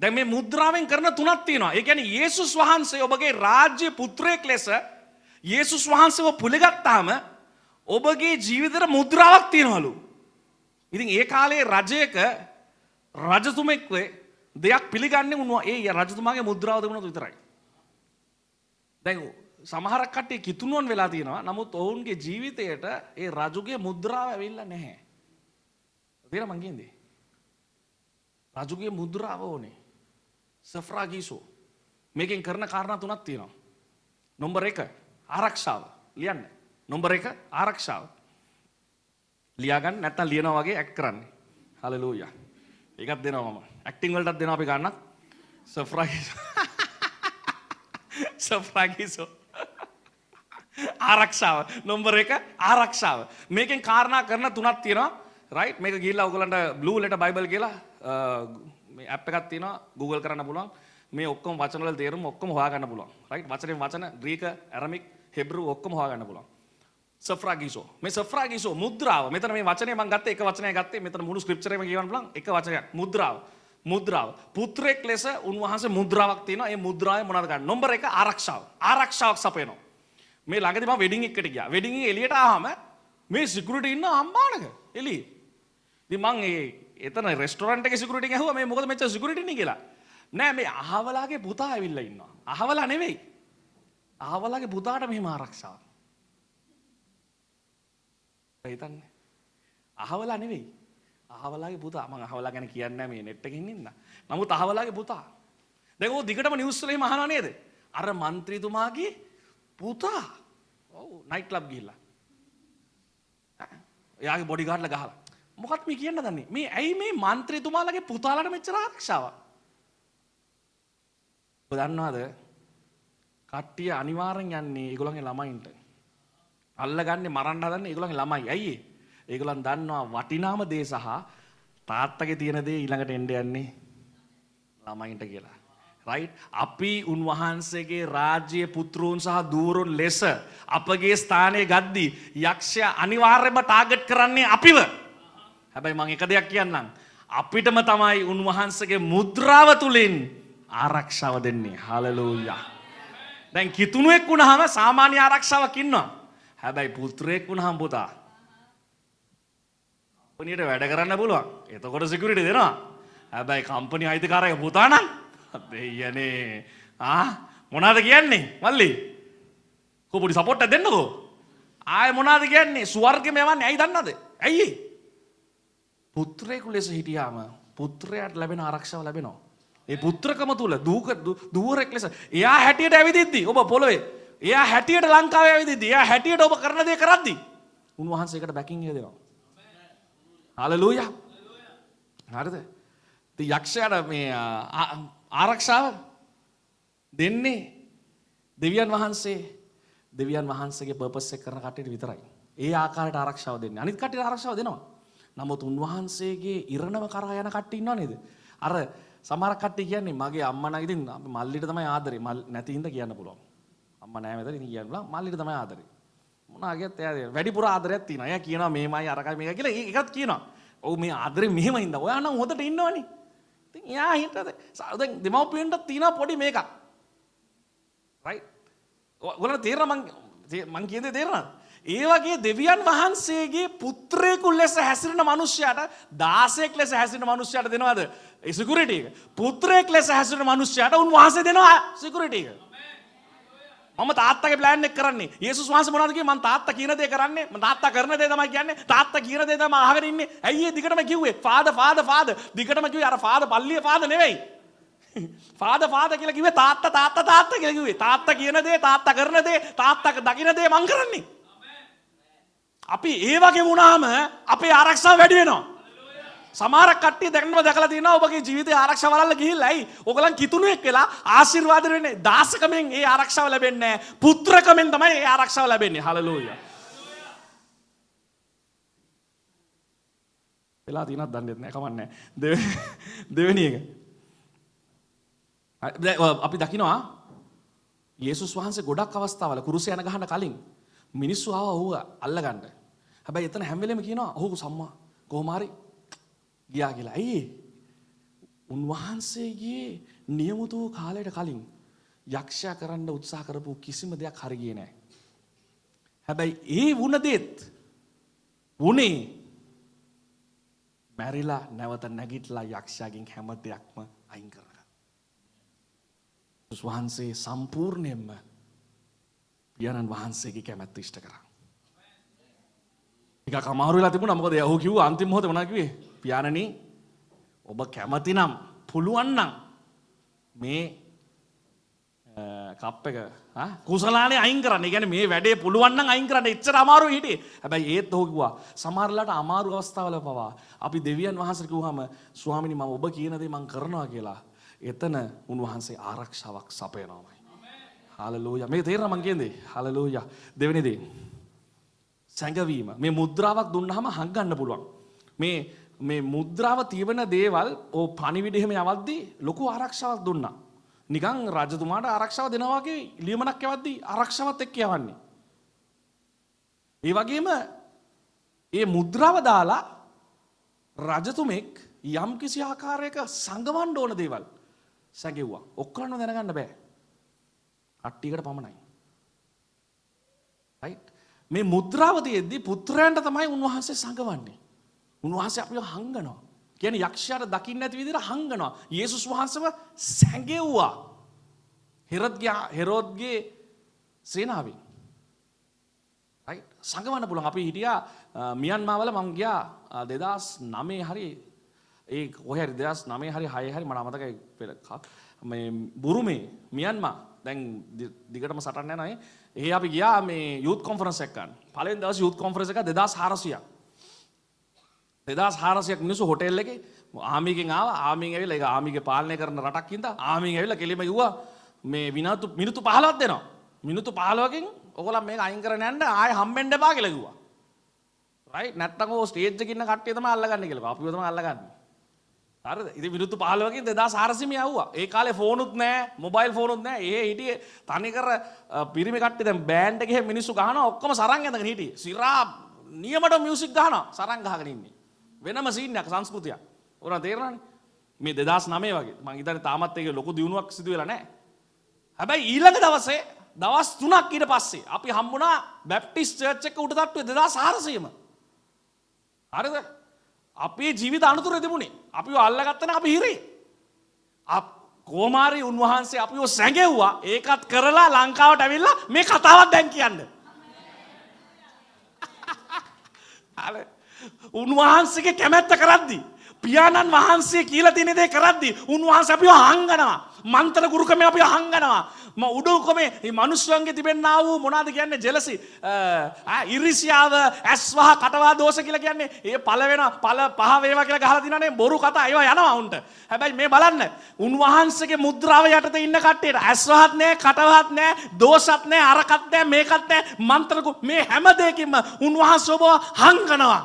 දැන් මේ මුද්‍රාවෙන් කරන තුනක් තියෙනවා. ඒ කියන්නේ යේසුස් වහන්සේ ඔබගේ රාජ්‍ය පුත්‍රයෙක් ලෙස යේසුස් වහන්සේව පිළිගත්තාම ඔබගේ ජීවිතේට මුද්‍රාවක් තියෙනවලු. ඉතින් ඒ කාලේ රජයක රජතුමෙක් දෙයක් පිළිගන්නේ උන්ව ඒ රජතුමාගේ මුද්‍රාව තිබුණොත් විතරයි. දැන් සමහරක් කට්ටිය කිතුණුවන් වෙලා තියෙනවා. නමුත් ඔවුන්ගේ ජීවිතයට ඒ රජුගේ මුද්‍රාව ඇවිල්ලා නැහැ. තේරෙනවද මං කියන්නේ? රජුගේ මුද්‍රාව ඕනේ. සෆ්‍රාගීසෝ මේකෙන් කරන කාරණා තුනක් තියෙනවා. නොම්බර එක ආරක්ෂාව ලියන්න. නොම්බර එක ආරක්ෂාව. ලියාගන්න නැත්තම් ලියනවා වගේ ඇක්ට් කරන්නේ. හලලූයා. ඒකත් දෙනවා මම. ඇක්ටිං වලටත් දෙනවා අපි ගන්නත්. සෆ්‍රාගීසෝ. සෆ්‍රාගීසෝ. ආරක්ෂාව. නොම්බර එක ආරක්ෂාව. මේකෙන් කාරණා කරන තුනක් තියෙනවා. රයිට් මේක ගිහිල්ලා ඔයගලන්ට බ්ලූ ලෙටර් බයිබල් කියලා මේ ඇප් එකක් තියෙනවා Google කරන්න පුළුවන්. මේ ඔක්කොම වචන වල තේරුම ඔක්කොම හොයාගන්න පුළුවන්. රයිට් වචනෙන් වචන ග්‍රීක ඇරමික් හෙබ්රු ඔක්කොම හොයාගන්න පුළුවන්. සෆ්‍රාගීසෝ මේ සෆ්‍රාගීසෝ මුද්‍රාව. මෙතන මේ වචනේ මම ගත්තේ එක වචනයක් ගත්තේ. මෙතන මුළු ස්ක්‍රිප්චර් එකම කියවන්න පුළුවන්. එක වචනයක්. මුද්‍රාව. මුද්‍රාව. පුත්‍රයෙක් ලෙස උන්වහන්සේ මුද්‍රාවක් තියෙනවා. ඒ මුද්‍රාවේ මොනවද ගන්න? නම්බර 1 ආරක්ෂාව. ආරක්ෂාවක් සපයනවා. මේ ළඟදී මම වෙඩින් එකකට ගියා. වෙඩින් එක එළියට ආවම මේ සිකියුරිටි ඉන්න අම්බානක එළියේ. ඉතින් මං ඒ එතන රෙස්ටොරන්ට් එකේ සිකියුරිටි ඇහුවා මේ මොකද මෙච්චර සිකියුරිටි නේ කියලා. නෑ මේ අහවලාගේ පුතා ඇවිල්ලා ඉන්නවා. අහවලා නෙවෙයි. අහවලාගේ පුතාට මෙහෙම ආරක්ෂාවක්. හිතන්නේ. අහවලා නෙවෙයි. අහවලාගේ පුතා මං අහවලා ගැන කියන්නේ නෑ මේ net එකෙන් ඉන්න. නමුත් අහවලාගේ පුතා. දැන් ਉਹ දිගටම නිවුස් වල එහෙම අහනවා නේද? අර മന്ത്രിතුමාගේ පුතා. ඔව් නයිට් ක්ලබ් ගිහිල්ලා. එයාගේ බොඩිගාඩ්ලා ගහලා මොකත් මේ කියන්න දන්නේ? මේ ඇයි මේ මන්ත්‍රීතුමාලගේ පුතාලට මෙච්චර ආරක්ෂාවක්? ඔබ දන්නවද? කට්ටිය අනිවාර්යෙන් යන්නේ ඒගොල්ලන්ගේ ළමයින්ට. අල්ලගන්නේ මරන්න හදන්නේ ඒගොල්ලන්ගේ ළමයි. ඇයි ඒගොල්ලන් දන්නවා වටිනාම දේ සහ තාත්තගේ තියෙන දේ ඊළඟට එන්න යන්නේ ළමයින්ට කියලා. රයිට් අපි උන්වහන්සේගේ රාජ්‍ය පුත්‍රූන් සහ දූරුන් ලෙස අපගේ ස්ථානය ගද්දී යක්ෂයා අනිවාර්යයෙන්ම ටාගට් කරන්නේ අපිව. හැබැයි මං එක දෙයක් කියන්නම්. අපිටම තමයි උන්වහන්සේගේ මුද්‍රාව තුලින් ආරක්ෂාව දෙන්නේ. හලලූයා. දැන් කිතුණුවෙක් වුණාම සාමාන්‍ය ආරක්ෂාවක් ඉන්නවා. හැබැයි පුත්‍රයෙක් වුණාම පුතා කම්පනියට වැඩ කරන්න පුළුවන්. එතකොට සිකියුරිටි දෙනවා. හැබැයි කම්පනි අයිතිකාරයා පුතා නම් දෙයනේ. ආ මොනවද කියන්නේ? මල්ලි. කොපොඩි සපෝට් එකක් දෙන්නකෝ. ආයේ මොනවද කියන්නේ? ස්වර්ගෙම යවන්නේ ඇයි දන්නවද? ඇයි? පුත්‍රයෙකු ලෙස හිටියාම පුත්‍රයාට ලැබෙන ආරක්ෂාව ලැබෙනවා. ඒ පුත්‍රකම තුල දූක දුවරෙක් ලෙස එයා හැටියට ඇවිදිද්දි ඔබ පොළවේ එයා හැටියට ලංකාවේ ඇවිදිද්දි එයා හැටියට ඔබ කරන දේ කරද්දි උන්වහන්සේකට බැකින් එක දෙනවා. හලලූයා. හරිද? ඉතින් යක්ෂයාට මේ ආරක්ෂාව දෙන්නේ දෙවියන් වහන්සේ දෙවියන් වහන්සේගේ පර්පස් එක කරන කට්ටියට විතරයි. ඒ ආකාරයට ආරක්ෂාව දෙන්නේ. අනිත් කට්ටියට ආරක්ෂාව දෙනවා. නමුත් උන්වහන්සේගේ ඉරණම කරා යන කට්ටිය ඉන්නව නේද? අර සමහර කට්ටිය කියන්නේ මගේ අම්මා නම් ඉතින් මල්ලිට තමයි ආදරේ. මල් නැති හින්දා කියන්න පුළුවන්. අම්මා නෑ මෙතන ඉතින් කියන්න පුළුවන්. මල්ලිට තමයි ආදරේ. මොනාගේත් එයා වැඩිපුර ආදරයක් තියෙනවා. එයා කියනවා මේමයි අරකයි මේක කියලා ඒකත් කියනවා. ඔව් මේ ආදරේ මෙහෙම හින්දා. ඔයා නම් හොදට ඉන්නවනේ. ඉතින් එයා හින්දා දැන් දෙමව්පියන්ට තියෙනවා පොඩි මේකක්. රයිට්. ඔයාලට තේරෙනවා මං මං කියන්නේ තේරෙනවද? ඒ වගේ දෙවියන් වහන්සේගේ පුත්‍රයෙකු ලෙස හැසිරෙන මිනිස්සයාට 16ක් ලෙස හැසිරෙන මිනිස්සයාට දෙනවද? ඒ සිකියුරිටි එක. පුත්‍රයෙක් ලෙස හැසිරෙන මිනිස්සයාට උන්වහන්සේ දෙනවා සිකියුරිටි එක. මම තාත්තගේ ප්ලෑන් එක කරන්නේ. යේසුස් වහන්සේ මොනවද කිව්වේ? මම තාත්තා කියන දේ කරන්නේ. මම තාත්තා කරන දේ තමයි කියන්නේ. තාත්තා කියන දේ තමයි අහගෙන ඉන්නේ. ඇයි ඒ දිගටම කිව්වේ? Father father father. දිගටම කිව්වේ අර ෆාදර් පල්ලියේ ෆාදර් නෙවෙයි. ෆාදර් ෆාදර් කියලා කිව්වේ තාත්තා තාත්තා තාත්තා කියලා කිව්වේ. තාත්තා කියන දේ, තාත්තා කරන දේ, තාත්තා දකින දේ මං කරන්නේ. අපි ඒ වගේ වුණාම අපේ ආරක්ෂාව වැඩි වෙනවා. සමහරක් කට්ටිය දැක්නම දැකලා තියෙනවා ඔබගේ ජීවිතේ ආරක්ෂාව වලල්ල ගිහිල්ලා ඇයි? ඔයගලන් කිතුණුවෙක් වෙලා ආශිර්වාද වෙන්නේ. දාසකමෙන් ඒ ආරක්ෂාව ලැබෙන්නේ නැහැ. පුත්‍රකමෙන් තමයි ඒ ආරක්ෂාව ලැබෙන්නේ. හලලූයා. වෙලා තියෙනවද දන්නේ නැහැ. කමන්නේ දෙවෙනි එක. අපි දකිනවා යේසුස් වහන්සේ ගොඩක් අවස්ථාවල කුරුසේ යන ගහන්න කලින් මිනිස්සු ආවා ඌව අල්ලගන්න. හැබැයි එතන හැම වෙලෙම කියනවා ඔහු සම්මා කොහොම හරි ගියා කියලා. ඇයි උන්වහන්සේගේ නියමුතු වූ කාලයට කලින් යක්ෂයා කරන්න උත්සාහ කරපු කිසිම දෙයක් හරි ගියේ නැහැ. හැබැයි ඒ වුණ දෙත් වුණේ මැරිලා නැවත නැගිටලා යක්ෂයාගෙන් හැම දෙයක්ම අයින් කරගන්න. වහන්සේ සම්පූර්ණයෙන්ම පියාණන් වහන්සේගේ කැමැත්ත ඉෂ්ට කරා. ටිකක් අමාරු වෙලා තිබුණා මොකද ඔහු කිව්වා අන්තිම මොහොතේ මොනවා කිව්වේ? පියාණනි ඔබ කැමති නම් පුළුවන් නම් මේ කප් එක කුසලානේ අයින් කරන්න. ඒ කියන්නේ මේ වැඩේ පුළුවන් නම් අයින් කරන්න. එච්චර අමාරු හිටියේ. හැබැයි ඒත් ඔහු කිව්වා සමහරලාට අමාරු අවස්ථාවල පවා අපි දෙවියන් වහන්සේට කිව්වහම ස්වාමිනී මම ඔබ කියන දේ මම කරනවා කියලා. එතන උන්වහන්සේ ආරක්ෂාවක් සපයනවාමයි. හාලලූයා. මේක තේරෙනවා මං කියන්නේ. හාලලූයා. දෙවෙනි දේ. සැඟවීම. මේ මුද්‍රාවක් දුන්නාම හංගන්න පුළුවන්. මේ මේ මුද්‍රාව තියවන දේවල් ඕ පණිවිඩ එහෙම යවද්දී ලොකු ආරක්ෂාවක් දුන්නා. නිකන් රජතුමාට ආරක්ෂාව දෙනවා වගේ ලියමනක් යවද්දී ආරක්ෂාවත් එක්ක යවන්නේ. ඒ වගේම ඒ මුද්‍රාව දාලා රජතුමෙක් යම් කිසි ආකාරයක සංගවන්න ඕන දේවල් සැගෙව්වා. ඔක්කොම දැනගන්න බෑ. කට්ටියකට පමණයි. රයිට් මේ මුද්‍රාව තියෙද්දි පුත්‍රයන්ට තමයි උන්වහන්සේ සංගවන්නේ. උන්වහන්සේ අපිව හංගනවා. කියන්නේ යක්ෂයාට දකින්න නැති විදිහට හංගනවා. යේසුස් වහන්සේව සැඟෙව්වා. හෙරොද්ගේ හෙරෝද්ගේ සේනාවෙන්. රයිට් සංගවන්න පුළුවන්. අපි හිටියා මියන්මාවල මං ගියා 2009 හරි ඒ කොහේ හරි 2009 හරි 6 හරි මට මතකයි මේ බුරුමේ මියන්මා දැන් දිගටම සටන් යනවා ඒ අපි ගියා මේ යූත් කොන්ෆරන්ස් එකක් ගන්න. පළවෙනි දවසේ යූත් කොන්ෆරන්ස් එක 2400ක්. 2400ක් මිනිස්සු හොටෙල් එකේ ආමිගෙන් ආවා. ආමිගෙන් ඇවිල්ලා ඒක ආමිගේ පාලනය කරන රටක් ඉඳලා ආමිගෙන් ඇවිල්ලා කෙලිම කිව්වා මේ විනාතු මිනිත්තු 15ක් දෙනවා. මිනිත්තු 15කින් ඔයගොල්ලන් මේක අයින් කරන්න යන්න ආයෙ හම්බෙන්න එපා කියලා කිව්වා. රයිට් නැත්තම් ඔය ස්ටේජ් එකේ ඉන්න කට්ටිය තමයි අල්ලගන්නේ කියලා. අපිව තමයි අල්ලගන්නේ. හරිද? ඉතින් මිනිත්තු 15කින් 2400 යවුවා. ඒ කාලේ ෆෝනුත් නැහැ, මොබයිල් ෆෝනුත් නැහැ. ඒ හිටියේ තනිකර පිරිමි කට්ටිය දැන් බෑන්ඩ් එකේ මිනිස්සු ගහනවා ඔක්කොම සරන් ඇඳගෙන හිටියේ. සිරා නියමට මියුසික් ගහනවා සරන් ගහගෙන ඉන්නේ. වෙනම සීන් එකක් සංස්කෘතියක්. ඔරන් තේරෙනවනේ. මේ 2009 වගේ. මං හිතන්නේ තාමත් ඒක ලොකු දියුණුවක් සිදු වෙලා නැහැ. හැබැයි ඊළඟ දවසේ දවස් 3ක් ඊට පස්සේ අපි හම්බුණා බැප්ටිස්ට් චර්ච් එක උඩ තට්ටුවේ 2400ම. හරිද? අපේ ජීවිත අනතුර තිබුණේ අපි අල්ලගත්තන අපි හිරේ. කෝමාරි උන්වහන්සේ අපිව සැඟෙව්වා. ඒකත් කරලා ලංකාවට ඇවිල්ලා මේ කතාවත් දැන් කියන්න. උන්වහන්සේගේ කැමැත්ත කරද්දි පියාණන් වහන්සේ කියලා තියෙන දේ කරද්දි උන්වහන්සේ අපිව හංගනවා මන්තර ගුරුකම අපි හංගනවා. ම උඩුකමේ මේ මිනිස්සුන්ගේ තිබෙන්නා වූ මොනවද කියන්නේ ජෙලසි ඉරිසියාව ඇස්වහ කටවා දෝෂ කියලා කියන්නේ ඒ පළ වෙන පළ පහ වේවා කියලා ගහලා තිනනේ බොරු කතා ඒවා යනවා උන්ට. හැබැයි මේ බලන්න උන්වහන්සේගේ මුද්‍රාව යටතේ ඉන්න කට්ටියට ඇස්වහත් නෑ කටවහත් නෑ දෝෂත් නෑ අරකත් නෑ මේකත් නෑ මන්ත්‍රකු මේ හැම දෙයකින්ම උන්වහන්සේ ඔබ හංගනවා.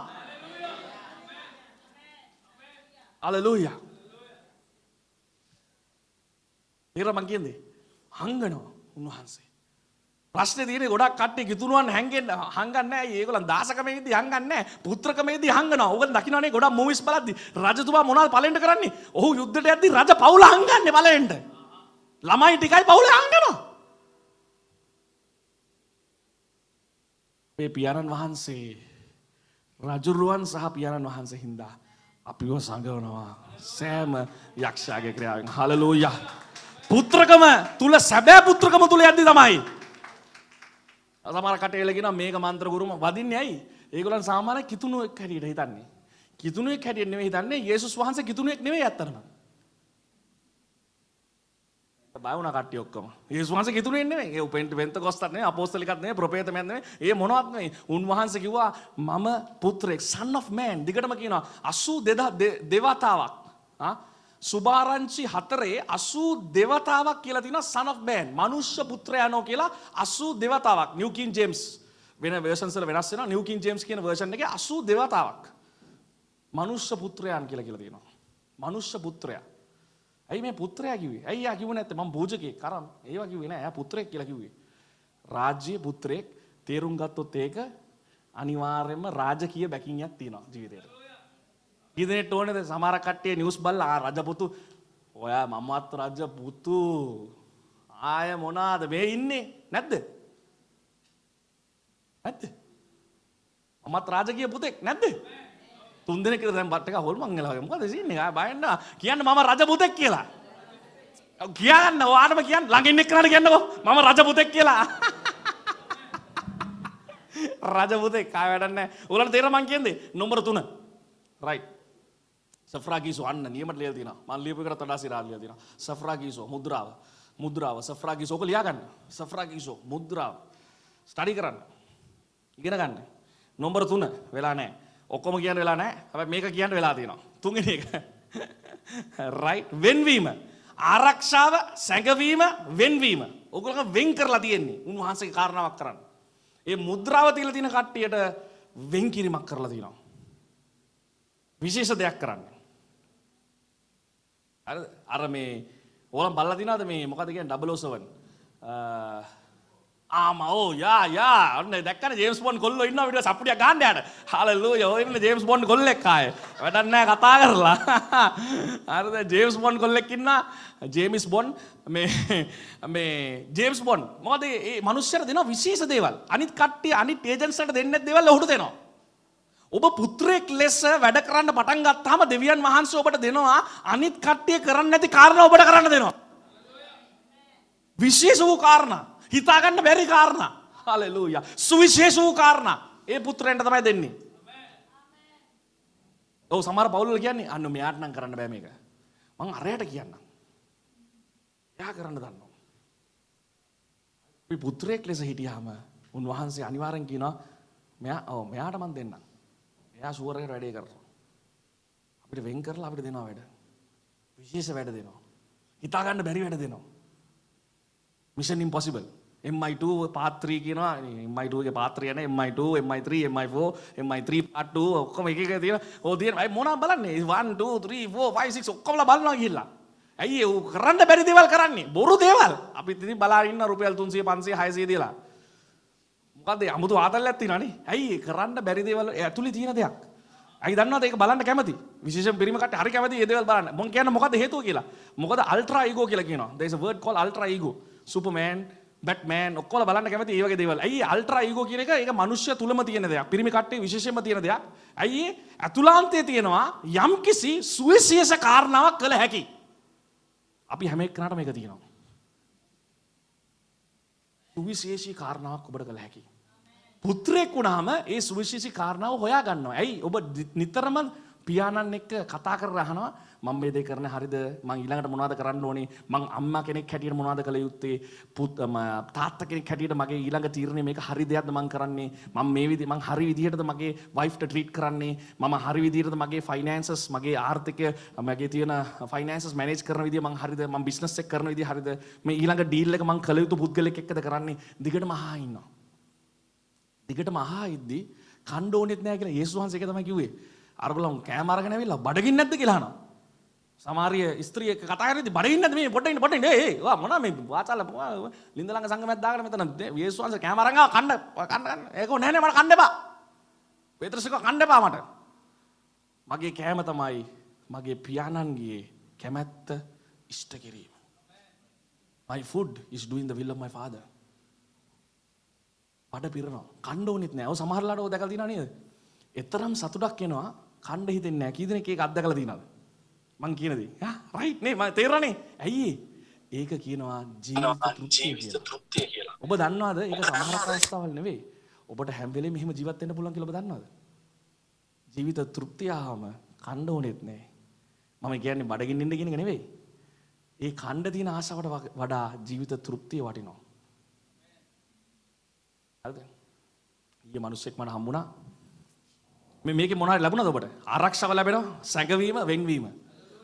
අලලූයා. තේර මං කියන්නේ හංගනවා උන්වහන්සේ. ප්‍රශ්නේ තියෙන්නේ ගොඩක් කට්ටිය කිතුණුවන් හැංගෙන්න හංගන්නේ නැහැ. ඒගොල්ලන් දාසකමේදී හංගන්නේ නැහැ. පුත්‍රකමේදී හංගනවා. ඕගොල්ලන් දකින්නනේ ගොඩක් මූවිස් බලද්දි රජතුමා මොනවද පලෙන්ට කරන්නේ? ඔහු යුද්ධයට යද්දි රජ පවුල හංගන්නේ බලෙන්ට. ළමයි ටිකයි පවුලේ හංගනවා. මේ පියාණන් වහන්සේ රජුරුවන් සහ පියාණන් වහන්සේ හින්දා අපිව සංගවනවා සෑම යක්ෂයාගේ ක්‍රියාවෙන් හලලූයා පුත්‍රකම තුල සැබෑ පුත්‍රකම තුල යද්දි තමයි සමහර කටේලගෙන මේක මන්ත්‍ර ගුරුම වදින්නේ ඇයි ඒගොල්ලන් සාමාන්‍ය කිතුණුවෙක් හැටියට හිතන්නේ කිතුණුවෙක් හැටියට නෙවෙයි හිතන්නේ යේසුස් වහන්සේ කිතුණුවෙක් නෙවෙයි අත්තරම බයවුණ කට්ටිය ඔක්කොම. යේසුස් වහන්සේ කිතුනේ නෙමෙයි. ඒ උපෙන්ට වෙන්ත කොස්තත් නෙමෙයි, අපෝස්තලිකත් නෙමෙයි, ප්‍රොපේතමත් නෙමෙයි. ඒ මොනවත් නෙමෙයි. උන්වහන්සේ කිව්වා මම පුත්‍රෙක් son of man. දිගටම කියනවා 82 දෙවතාවක්. ආ සුභාරංචි හතරේ 80 දෙවතාවක් කියලා තියෙනවා son of man. මනුෂ්‍ය පුත්‍රයානෝ කියලා 80 දෙවතාවක්. New King James වෙන versions වල වෙනස් වෙනවා. New King James කියන version එකේ 80 දෙවතාවක්. මනුෂ්‍ය පුත්‍රයන් කියලා කියලා තියෙනවා. මනුෂ්‍ය පුත්‍රයා ඇයි මේ පුත්‍රයා කිව්වේ? ඇයි යා කිව්වේ නැත්තේ? මම පූජකයෙක් කරම්. ඒවා කිව්වේ නෑ. එයා පුත්‍රයෙක් කියලා කිව්වේ. රාජ්‍ය පුත්‍රයෙක් තේරුම් ගත්තොත් ඒක අනිවාර්යයෙන්ම රාජකීය බැකින්යක් තියෙනවා ජීවිතේට. ඉදිරියට ඕනේද? සමහර කට්ටිය නිවුස් බලලා ආ රජපුතු ඔයා මමත් රජපුතු ආය මොනාද? මේ ඉන්නේ. නැද්ද? නැද්ද? මමත් රාජකීය පුතෙක්. නැද්ද? තුන් දෙනෙක් කියලා දැන් බට් එක හොල්මන් වෙලා වගේ මොකද සීන් එක ආය බයන්න. කියන්න මම රජ පුතෙක් කියලා. කියන්න. ඔයාටම කියන්න. ළඟින් එක්කනට කියන්නකෝ. මම රජ පුතෙක් කියලා. රජ පුතෙක්. ආය වැඩක් නැහැ. උගලන්ට තේරෙන මං කියන්නේ? නම්බර 3 රයිට් සෆ්‍රාගීසෝ අන්න නියමට ලියලා තියෙනවා මම ලියපු එකට වඩා සිරා ලියලා තියෙනවා සෆ්‍රාගීසෝ මුද්‍රාව මුද්‍රාව සෆ්‍රාගීසෝ ඔක ලියා ගන්න සෆ්‍රාගීසෝ මුද්‍රාව ස්ටඩි කරන්න ඉගෙන ගන්න නම්බර 3 වෙලා නැහැ ඔක්කොම කියන්න වෙලා නැහැ. හැබැයි මේක කියන්න වෙලා තියෙනවා. තුන්වෙනි එක. රයිට් වෙන්වීම. ආරක්ෂාව සැඟවීම වෙන්වීම. ඔගොල්ලෝ වෙන් කරලා තියෙන්නේ. උන්වහන්සේගේ කාරණාවක් කරන්න. ඒ මුද්‍රාව තියලා තියෙන කට්ටියට වෙන් කිරීමක් කරලා තියෙනවා. විශේෂ දෙයක් කරන්න. හරිද? අර මේ ඕලම් බලලා තියනවද මේ? මොකද කියන්නේ? 007. ආම ඕ යා යා. ඔන්න දැක්කන ජේම්ස් බොන්ඩ් කොල්ලෝ ඉන්නවා විතර සප්පුඩියක් ගහන්න යට. හලෙලූයා ඔය ඉන්න ජේම්ස් බොන්ඩ් කොල්ලෙක් ආයේ. වැඩක් නැහැ කතා කරලා. හරිද ජේම්ස් බොන්ඩ් කොල්ලෙක් ඉන්නා. ජේම්ස් බොන්ඩ් මේ මේ ජේම්ස් බොන්ඩ්. මොකද මේ මිනිස්සුන්ට දෙනවා විශේෂ දේවල්. අනිත් කට්ටිය අනිත් ඒජන්ට්ස්ලට දෙන්නේ දේවල් ඔහුට දෙනවා. ඔබ පුත්‍රයෙක් ලෙස වැඩ කරන්න පටන් ගත්තාම දෙවියන් වහන්සේ ඔබට දෙනවා අනිත් කට්ටිය කරන්නේ නැති කාරණා ඔබට කරන්න දෙනවා. විශේෂ වූ කාරණා. හිතාගන්න බැරි කාරණා. හලලූය. සුවිශේෂ වූ කාරණා. ඒ පුත්‍රයන්ට තමයි දෙන්නේ. ඔව් සමහර පවුල්වල කියන්නේ අන්න මෙයාට නම් කරන්න බෑ මේක. මං අරයට කියන්නම්. එයා කරන්න දන්නවා. අපි පුත්‍රයෙක් ලෙස හිටියාම උන්වහන්සේ අනිවාර්යෙන් කියනවා මෙයා ඔව් මෙයාට මං දෙන්නම්. එයා ෂුවර් එකට වැඩේ කරනවා. අපිට වෙන් කරලා අපිට දෙනවා වැඩ. විශේෂ වැඩ දෙනවා. හිතාගන්න බැරි වැඩ දෙනවා. මිෂන් ඉම්පොසිබල් MI2 පාත්‍රී කියනවා. MI2 ගේ පාත්‍රය යන MI2 MI3 MI4 MI3 part 2 ඔක්කොම එක එක තියෙන ඕ තියෙන අය මොනවා බලන්නේ? 1 2 3 4 5 6 ඔක්කොමලා බලනවා ගිහිල්ලා. ඇයි ඒ කරන්න බැරි දේවල් කරන්නේ? බොරු දේවල්. අපිත් ඉතින් බලාගෙන ඉන්න රුපියල් 300 500 600 දීලා. මොකද්ද අමුතු ආතල්ලක් තියෙනවනේ ඇයි කරන්න බැරි දේවල් ඇතුලේ තියෙන දෙයක් ඇයි දන්නවද ඒක බලන්න කැමති විශේෂයෙන් පිරිම කට්ටිය හරි කැමති මේ දේවල් බලන්න මම කියන්නේ මොකද්ද හේතුව කියලා මොකද අල්ට්‍රා ඊගෝ කියලා කියනවා there is a word called ultra ego superman Batman ඔක්කොල බලන්න කැමති ඒ වගේ දේවල්. ඇයි අල්ට්‍රා ඊගෝ කියන එක ඒක මනුෂ්‍ය තුලම තියෙන දෙයක්. පිරිමි කට්ටිය විශේෂයෙන්ම තියෙන දෙයක්. ඇයි ඇතුලාන්තයේ තියෙනවා යම්කිසි සුවිශේෂ කාරණාවක් කළ හැකි. අපි හැම එක්කනටම මේක තියෙනවා. සුවිශේෂී කාරණාවක් ඔබට කළ හැකි. පුත්‍රයෙක් වුණාම ඒ සුවිශේෂී කාරණාව හොයා ගන්නවා. ඇයි ඔබ නිතරම පියාණන් එක්ක කතා කරලා අහනවා මම මේ දේ කරන හරිද? මං ඊළඟට මොනවද කරන්න ඕනේ? මං අම්මා කෙනෙක් හැටියට මොනවද කළ යුත්තේ? පුත් ම- තාත්තා කෙනෙක් හැටියට මගේ ඊළඟ තීරණය මේක හරි දෙයක්ද මං කරන්නේ? මම මේ විදි මං හරි විදිහටද මගේ වයිෆ්ට ට්‍රීට් කරන්නේ? මම හරි විදිහටද මගේ ෆයිනෑන්සස් මගේ ආර්ථිකය මගේ තියෙන ෆයිනෑන්සස් මැනේජ් කරන විදිහ මං හරිද? මම බිස්නස් එක කරන විදිහ හරිද? මේ ඊළඟ ඩීල් එක මං කළ යුතු පුද්ගලෙක් එක්කද කරන්නේ? දිගටම අහා ඉන්නවා. දිගටම අහා ඉද්දි කණ්ඩ ඕනෙත් නෑ කියලා යේසුස් වහන්සේ ඒක තමයි කිව්වේ. අරගලම් කෑම අරගෙන ඇවිල්ලා බඩගින්න නැද්ද කියලා අහනවා. සමහරිය ස්ත්‍රිය එක්ක කතා කරද්දි බඩගින්න නැද්ද? මේ පොඩ්ඩක් ඉන්න පොඩ්ඩක් ඉන්න. ඒ ඔයා මොනවා මේ වාචාල ලින්ද ළඟ සංගමයක් දාගෙන මෙතන යේසුස් වහන්සේ කෑම අරන් ආවා කන්න කන්න කන්න. ඒක නෑ නෑ මට කන්න එපා. පේත්‍රස් කිව්වා කන්න එපා මට. මගේ කෑම තමයි මගේ පියාණන්ගේ කැමැත්ත ඉෂ්ට කිරීම. My food is doing the will of my father. බඩ පිරනවා. කණ්ඩ ඕනෙත් නෑ ඔය සමහරලාට ඔය දැකලා තියෙනව නේද? එතරම් සතුටක් එනවා. කණ්ඩ හිතෙන්නේ නෑ කී දෙනෙක් ඒක අත්දකලා තියෙනවද? මං කියන දේ. ආ රයිට් නේ මම තේරෙන්නේ. ඇයි? ඒක කියනවා ජීවිත තෘප්තිය කියලා. ඔබ දන්නවද ඒක සමහර අවස්ථාවල් නෙවෙයි. ඔබට හැම වෙලේම මෙහෙම ජීවත් වෙන්න පුළුවන් කියලා ඔබ දන්නවද? ජීවිත තෘප්තිය ආවම කණ්ඩ ඕනෙත් නෑ. මම කියන්නේ බඩගින්න ඉන්න කියන එක නෙවෙයි. ඒ කණ්ඩ තියෙන ආසාවට වඩා ජීවිත තෘප්තිය වටිනවා. හරිද? ඊයේ මිනිස්සෙක් මට හම්බුණා. මේ මේකේ මොනවද ලැබුණාද ඔබට? ආරක්ෂාව ලැබෙනවා, සැඟවීම, වෙන්වීම.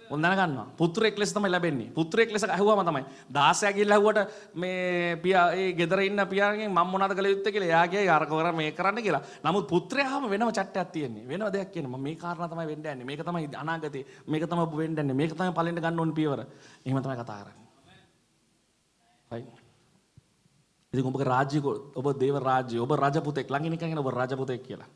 මොන් දැනගන්නවා. පුත්‍රයෙක් ලෙස තමයි ලැබෙන්නේ. පුත්‍රයෙක් ලෙස ඇහුවාම තමයි. 16 ගිහිල්ලා ඇහුවට මේ පියා ඒ ගෙදර ඉන්න පියාගෙන් මම මොනවද කළ යුත්තේ කියලා. එයා කියයි අර කර මේ කරන්න කියලා. නමුත් පුත්‍රයාම වෙනම චට්ටයක් තියෙන්නේ. වෙනම දෙයක් කියන්නේ. මම මේ කාරණා තමයි වෙන්න යන්නේ. මේක තමයි අනාගතේ. මේක තමයි ඔබ වෙන්න යන්නේ. මේක තමයි පළවෙනි ගන්න ඕන පියවර. එහෙම තමයි කතා කරන්නේ. right ඉතින් ඔබගේ රාජ්‍ය ඔබ දේව රාජ්‍ය ඔබ රජපුතෙක් ළඟින් නිකන් ඔබ රජපුතෙක් කියලා.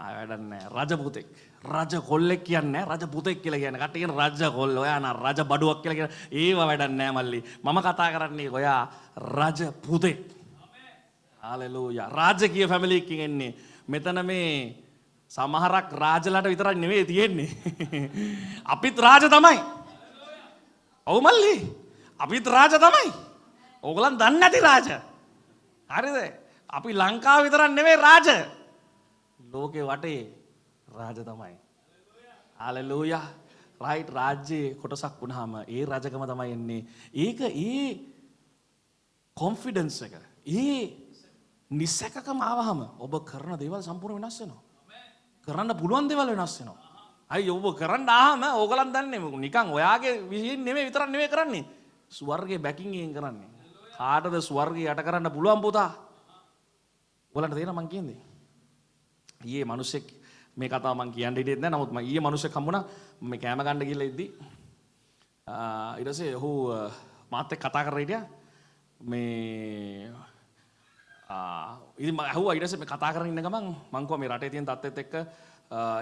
ආ වැඩක් නැහැ. රජපුතෙක්. රජ කොල්ලෙක් කියන්නේ රජ පුතෙක් කියලා කියන්නේ. කට්ටිය කියන රජ කොල්ල. ඔයා නා රජ බඩුවක් කියලා කියන ඒව වැඩක් නැහැ මල්ලි. මම කතා කරන්නේ ඔයා රජ පුතෙක්. හalleluya. රාජකීය ෆැමිලි එකකින් එන්නේ. මෙතන මේ සමහරක් රාජලට විතරක් නෙවෙයි තියෙන්නේ. අපිත් රාජ තමයි. ඔව් මල්ලි. අපිත් රාජ තමයි. ඕගලන් දන්නේ නැති රාජ. හරිද? අපි ලංකාව විතරක් නෙවෙයි රාජ. ලෝකේ වටේ රාජ තමයි. හalleluya. රයිට් රාජ්‍යයේ කොටසක් වුණාම ඒ රජකම තමයි එන්නේ. ඒක ඒ කොන්ෆිඩන්ස් එක. ඒ නිසැකකම ආවහම ඔබ කරන දේවල් සම්පූර්ණ වෙනස් වෙනවා. කරන්න පුළුවන් දේවල් වෙනස් වෙනවා. අයි ඔබ කරන්න ආහම ඕගලන් දන්නේ නිකන් ඔයාගේ විසින් නෙමෙයි විතරක් නෙමෙයි කරන්නේ. ස්වර්ගයේ බැකින් එකෙන් කරන්නේ. කාටද ස්වර්ගය යට කරන්න පුළුවන් පුතා? ඔයාලට තේරෙනවද මං කියන්නේ? ඊයේ මිනිස්සෙක් මේ කතාව මං කියන්න හිටියෙත් නෑ. නමුත් මම ඊයේ මිනිස්සෙක් හම්බුණා. මම මේ කෑම ගන්න ගිහලා ඉද්දි ආ ඊට පස්සේ ඔහු මාත් එක්ක කතා කරලා හිටියා. මේ ආ ඉතින් මම අහුවා ඊට පස්සේ මේ කතා කරගෙන ඉන්න ගමන් මං කිව්වා මේ රටේ තියෙන තත්ත්වෙත් එක්ක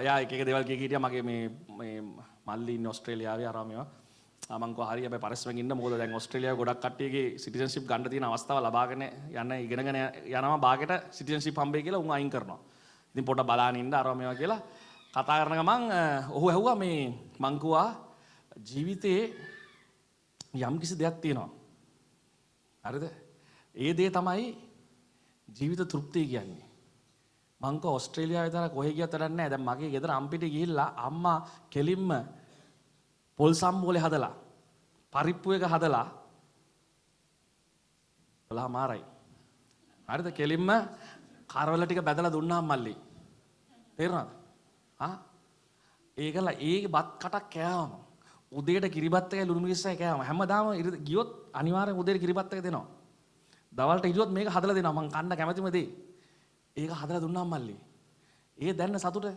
එයා එක එක දේවල් කිය හිටියා මගේ මේ මේ මල්ලි ඉන්නේ ඕස්ට්‍රේලියාවේ අරම මේවා මං කිව්වා හරි හැබැයි පරිස්සමෙන් ඉන්න මොකද දැන් ඕස්ට්‍රේලියාවේ ගොඩක් කට්ටියගේ සිටිසන්ෂිප් ගන්න තියෙන අවස්ථාව ලබාගෙන යන්න ඉගෙනගෙන යනවා බාගෙට සිටිසන්ෂිප් හම්බෙයි කියලා උන් අයින් කරනවා. ඉතින් පොඩ්ඩක් බලාගෙන ඉන්න අරම මේවා කියලා කතා කරන ගමන් ඔහු ඇහුවා මේ මං කිව්වා ජීවිතේ යම් කිසි දෙයක් තියෙනවා. හරිද? ඒ දේ තමයි ජීවිත තෘප්තිය කියන්නේ. මං කෝ ඕස්ට්‍රේලියාවේ තරක් කොහෙ ගියත් වැඩක් නැහැ. දැන් මගේ ගෙදර අම්පිට ගිහිල්ලා අම්මා කෙලින්ම පොල් සම්බෝලේ හදලා පරිප්පු එක හදලා ඔලා මාරයි. හරිද? කෙලින්ම කරවල ටික බැදලා දුන්නාම මල්ලි. තේරුණාද? ආ ඒකලා ඒ බත් කටක් කෑවම උදේට කිරිබත් එකයි ලුණු මිරිස්සයි කෑවම හැමදාම ගියොත් අනිවාර්යෙන් උදේට කිරිබත් එක දෙනවා. දවල්ට ඉරියොත් මේක හදලා දෙනවා මං කන්න කැමතිම දේ. ඒක හදලා දුන්නාම මල්ලි. ඒ දැන්න සතුට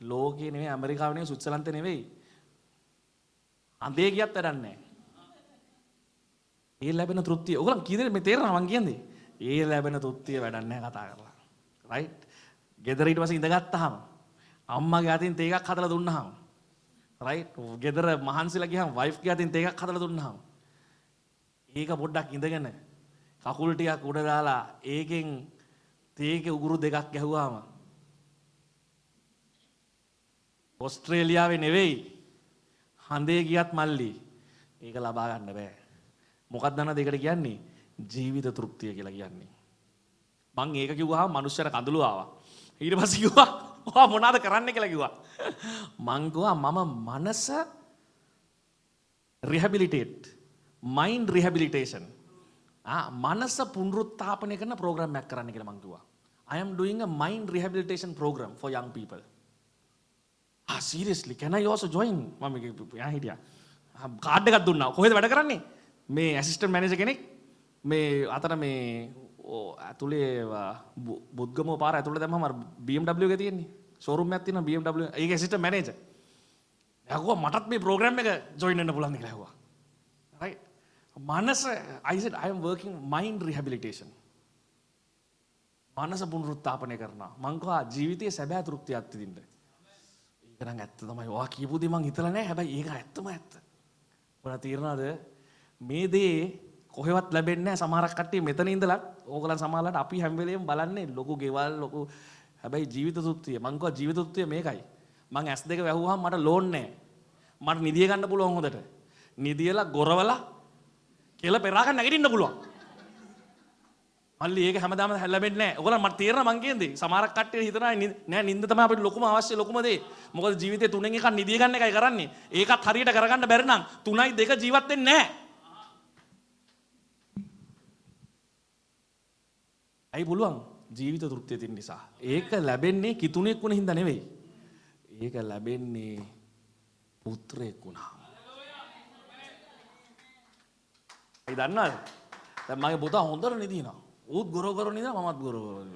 ලෝකේ නෙවෙයි ඇමරිකාවේ නෙවෙයි ස්විට්සර්ලන්තේ නෙවෙයි. අඳේ ගියත් වැඩක් නැහැ. ඒ ලැබෙන තෘප්තිය. ඔයගොල්ලන් කී දෙනෙක් මේ තේරෙනවද මං කියන්නේ? ඒ ලැබෙන තෘප්තිය වැඩක් නැහැ කතා කරලා. රයිට්? ගෙදර ඊට පස්සේ ඉඳගත්තාම අම්මගේ අතින් තේ එකක් හදලා දුන්නාම රයිට්? ගෙදර මහන්සිලා ගියාම වයිෆ් ගේ අතින් තේ එකක් හදලා දුන්නාම ඒක පොඩ්ඩක් ඉඳගෙන කකුල් ටිකක් උඩ දාලා ඒකෙන් තේකේ උගුරු දෙකක් ගැහුවාම ඕස්ට්‍රේලියාවේ නෙවෙයි හඳේ ගියත් මල්ලි ඒක ලබා ගන්න බෑ. මොකක්ද දන්නවද ඒකට කියන්නේ? ජීවිත තෘප්තිය කියලා කියන්නේ. මං ඒක කිව්වහම මනුස්සයර කඳුළු ආවා. ඊට පස්සේ කිව්වා ඔයා මොනවද කරන්න කියලා කිව්වා. මං කිව්වා මම මනස රිහැබිලිටේට් මයින්ඩ් රිහැබිලිටේෂන් මනස පුනරුත්ථාපනය කරන ප්‍රෝග්‍රෑම් එකක් කරන්න කියලා මං කිව්වා. I am doing a mind rehabilitation program for young people. Ah, seriously, can I also join? මම යා හිටියා. කාඩ් එකක් දුන්නා. කොහෙද වැඩ කරන්නේ? මේ ඇසිස්ටන්ට් මැනේජර් කෙනෙක් මේ අතර මේ ඇතුලේ බුද්ධගම පාර ඇතුළේ දැම්මම අර BMW එක තියෙන්නේ. ෂෝරූම් එකක් තියෙනවා BMW. ඒක ඇසිස්ටන්ට් මැනේජර්. ඇහුවා මටත් මේ ප්‍රෝග්‍රෑම් එක ජොයින් වෙන්න පුළුවන්ද කියලා ඇහුවා. right? මනස I said I am working mind rehabilitation. මනස පුනරුත්ථාපනය කරනවා. මං කවා ජීවිතයේ සැබෑ තෘප්තියක් විඳින්න. ඒක නම් ඇත්ත තමයි. ඔයා කියපු දේ මං හිතලා නැහැ. හැබැයි ඒක ඇත්තම ඇත්ත. ඔයා තීරණාද මේ දේ කොහෙවත් ලැබෙන්නේ නැහැ. සමහරක් කට්ටිය මෙතන ඉඳලා ඕගලන් සමහරලාට අපි හැම වෙලේම බලන්නේ ලොකු ගෙවල් ලොකු හැබැයි ජීවිත තෘප්තිය. මං කවා ජීවිත තෘප්තිය මේකයි. මං S2 වැහුවාම මට ලෝන් නැහැ. මට නිදිය ගන්න පුළුවන් හොඳට. නිදියලා ගොරවලා කෙල පෙරා ගන්න නැගිටින්න පුළුවන්. මල්ලි ඒක හැමදාම ලැබෙන්නේ නැහැ. ඔයගොල්ලන් මට තේරෙනවා මං කියන්නේ. සමහරක් කට්ටිය හිතනවා නෑ නිින්ද තමයි අපිට ලොකුම අවශ්‍ය ලොකුම දේ. මොකද ජීවිතේ තුනෙන් එකක් නිදිය ගන්න එකයි කරන්නේ. ඒකත් හරියට කරගන්න බැරි නම් තුනයි දෙක ජීවත් වෙන්නේ නැහැ. ඇයි පුළුවන්? ජීවිත තෘප්තිය තියෙන නිසා. ඒක ලැබෙන්නේ කිතුණෙක් වුණ හින්දා නෙවෙයි. ඒක ලැබෙන්නේ පුත්‍රයෙක් වුණා. ඒ දන්නවද? දැන් මගේ පුතා හොඳට නිදිනවා. ඌත් ගොර ගොර නිදා මමත් ගොර ගොර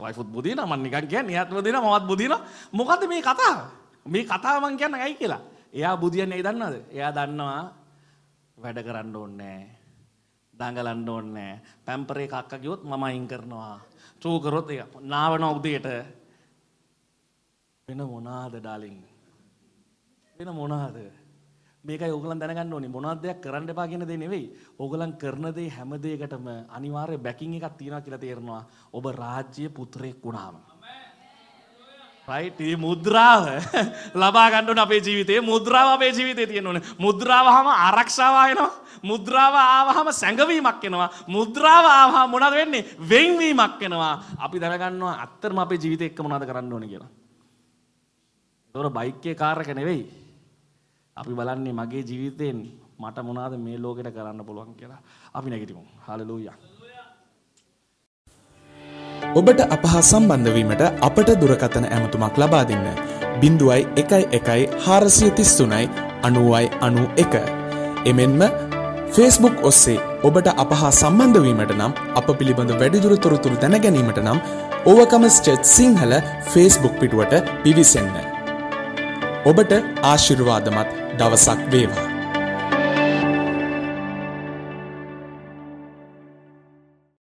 වයිෆුත් බුදිනා මම නිකන් කියන්නේ එයාත් බුදිනා මමත් බුදිනා මොකද්ද මේ කතාව මේ කතාව මං කියන්නේ ඇයි කියලා එයා බුදියන්නේ ඇයි දන්නවද එයා දන්නවා වැඩ කරන්න ඕනේ දඟලන්න ඕනේ පැම්පරේ කක්ක ගියොත් මම අයින් කරනවා චෝ කරොත් ඒක නාවන උදේට වෙන මොනාද ඩාලින් වෙන මොනාද මේකයි ඕගලන් දැනගන්න ඕනේ මොනවද දෙයක් කරන්න එපා කියන දේ නෙවෙයි. ඕගලන් කරන දේ හැම දෙයකටම අනිවාර්ය බැකින් එකක් තියෙනවා කියලා තේරෙනවා. ඔබ රාජ්‍ය පුත්‍රයෙක් වුණාම. රයිට් මේ මුද්‍රාව ලබා ගන්න ඕනේ අපේ ජීවිතේ. මුද්‍රාව අපේ ජීවිතේ තියෙන්න ඕනේ. මුද්‍රාව ආවම ආරක්ෂාව ආයනවා. මුද්‍රාව ආවහම සැඟවීමක් එනවා. මුද්‍රාව ආවහම මොනවද වෙන්නේ? වෙන්වීමක් එනවා. අපි දැනගන්නවා අත්‍තරම අපේ ජීවිතේ එක්ක මොනවද කරන්න ඕනේ කියලා. ඒතොර බයික් එකේ කාර් එක නෙවෙයි. අපි බලන්නේ මගේ ජීවිතයෙන් මට මොනවද මේ ලෝකෙට කරන්න පුළුවන් කියලා. අපි නැගිටිමු. හාලෙලූයා. ඔබට අපහා සම්බන්ධවීමට අපට දුරකථන ඇමතුමක් ලබා දෙන්න. බිඳුවයි එකයි එකයි හාරසිය තිස්තුනයි අනුවයි අනු එක. එමෙන්ම ෆේස්බුක් ඔස්සේ ඔබට අපහා සම්බන්ධවීමට නම් අප පිළිබඳ වැඩිදුර තොරතුරු දැනගැනීමට නම් ඕවකමස්චත් සිංහල ෆේස්බුක් පිටුවට පිවිසෙන්න. ඔබට ආශිර්වාදමත් දවසක් වේවා.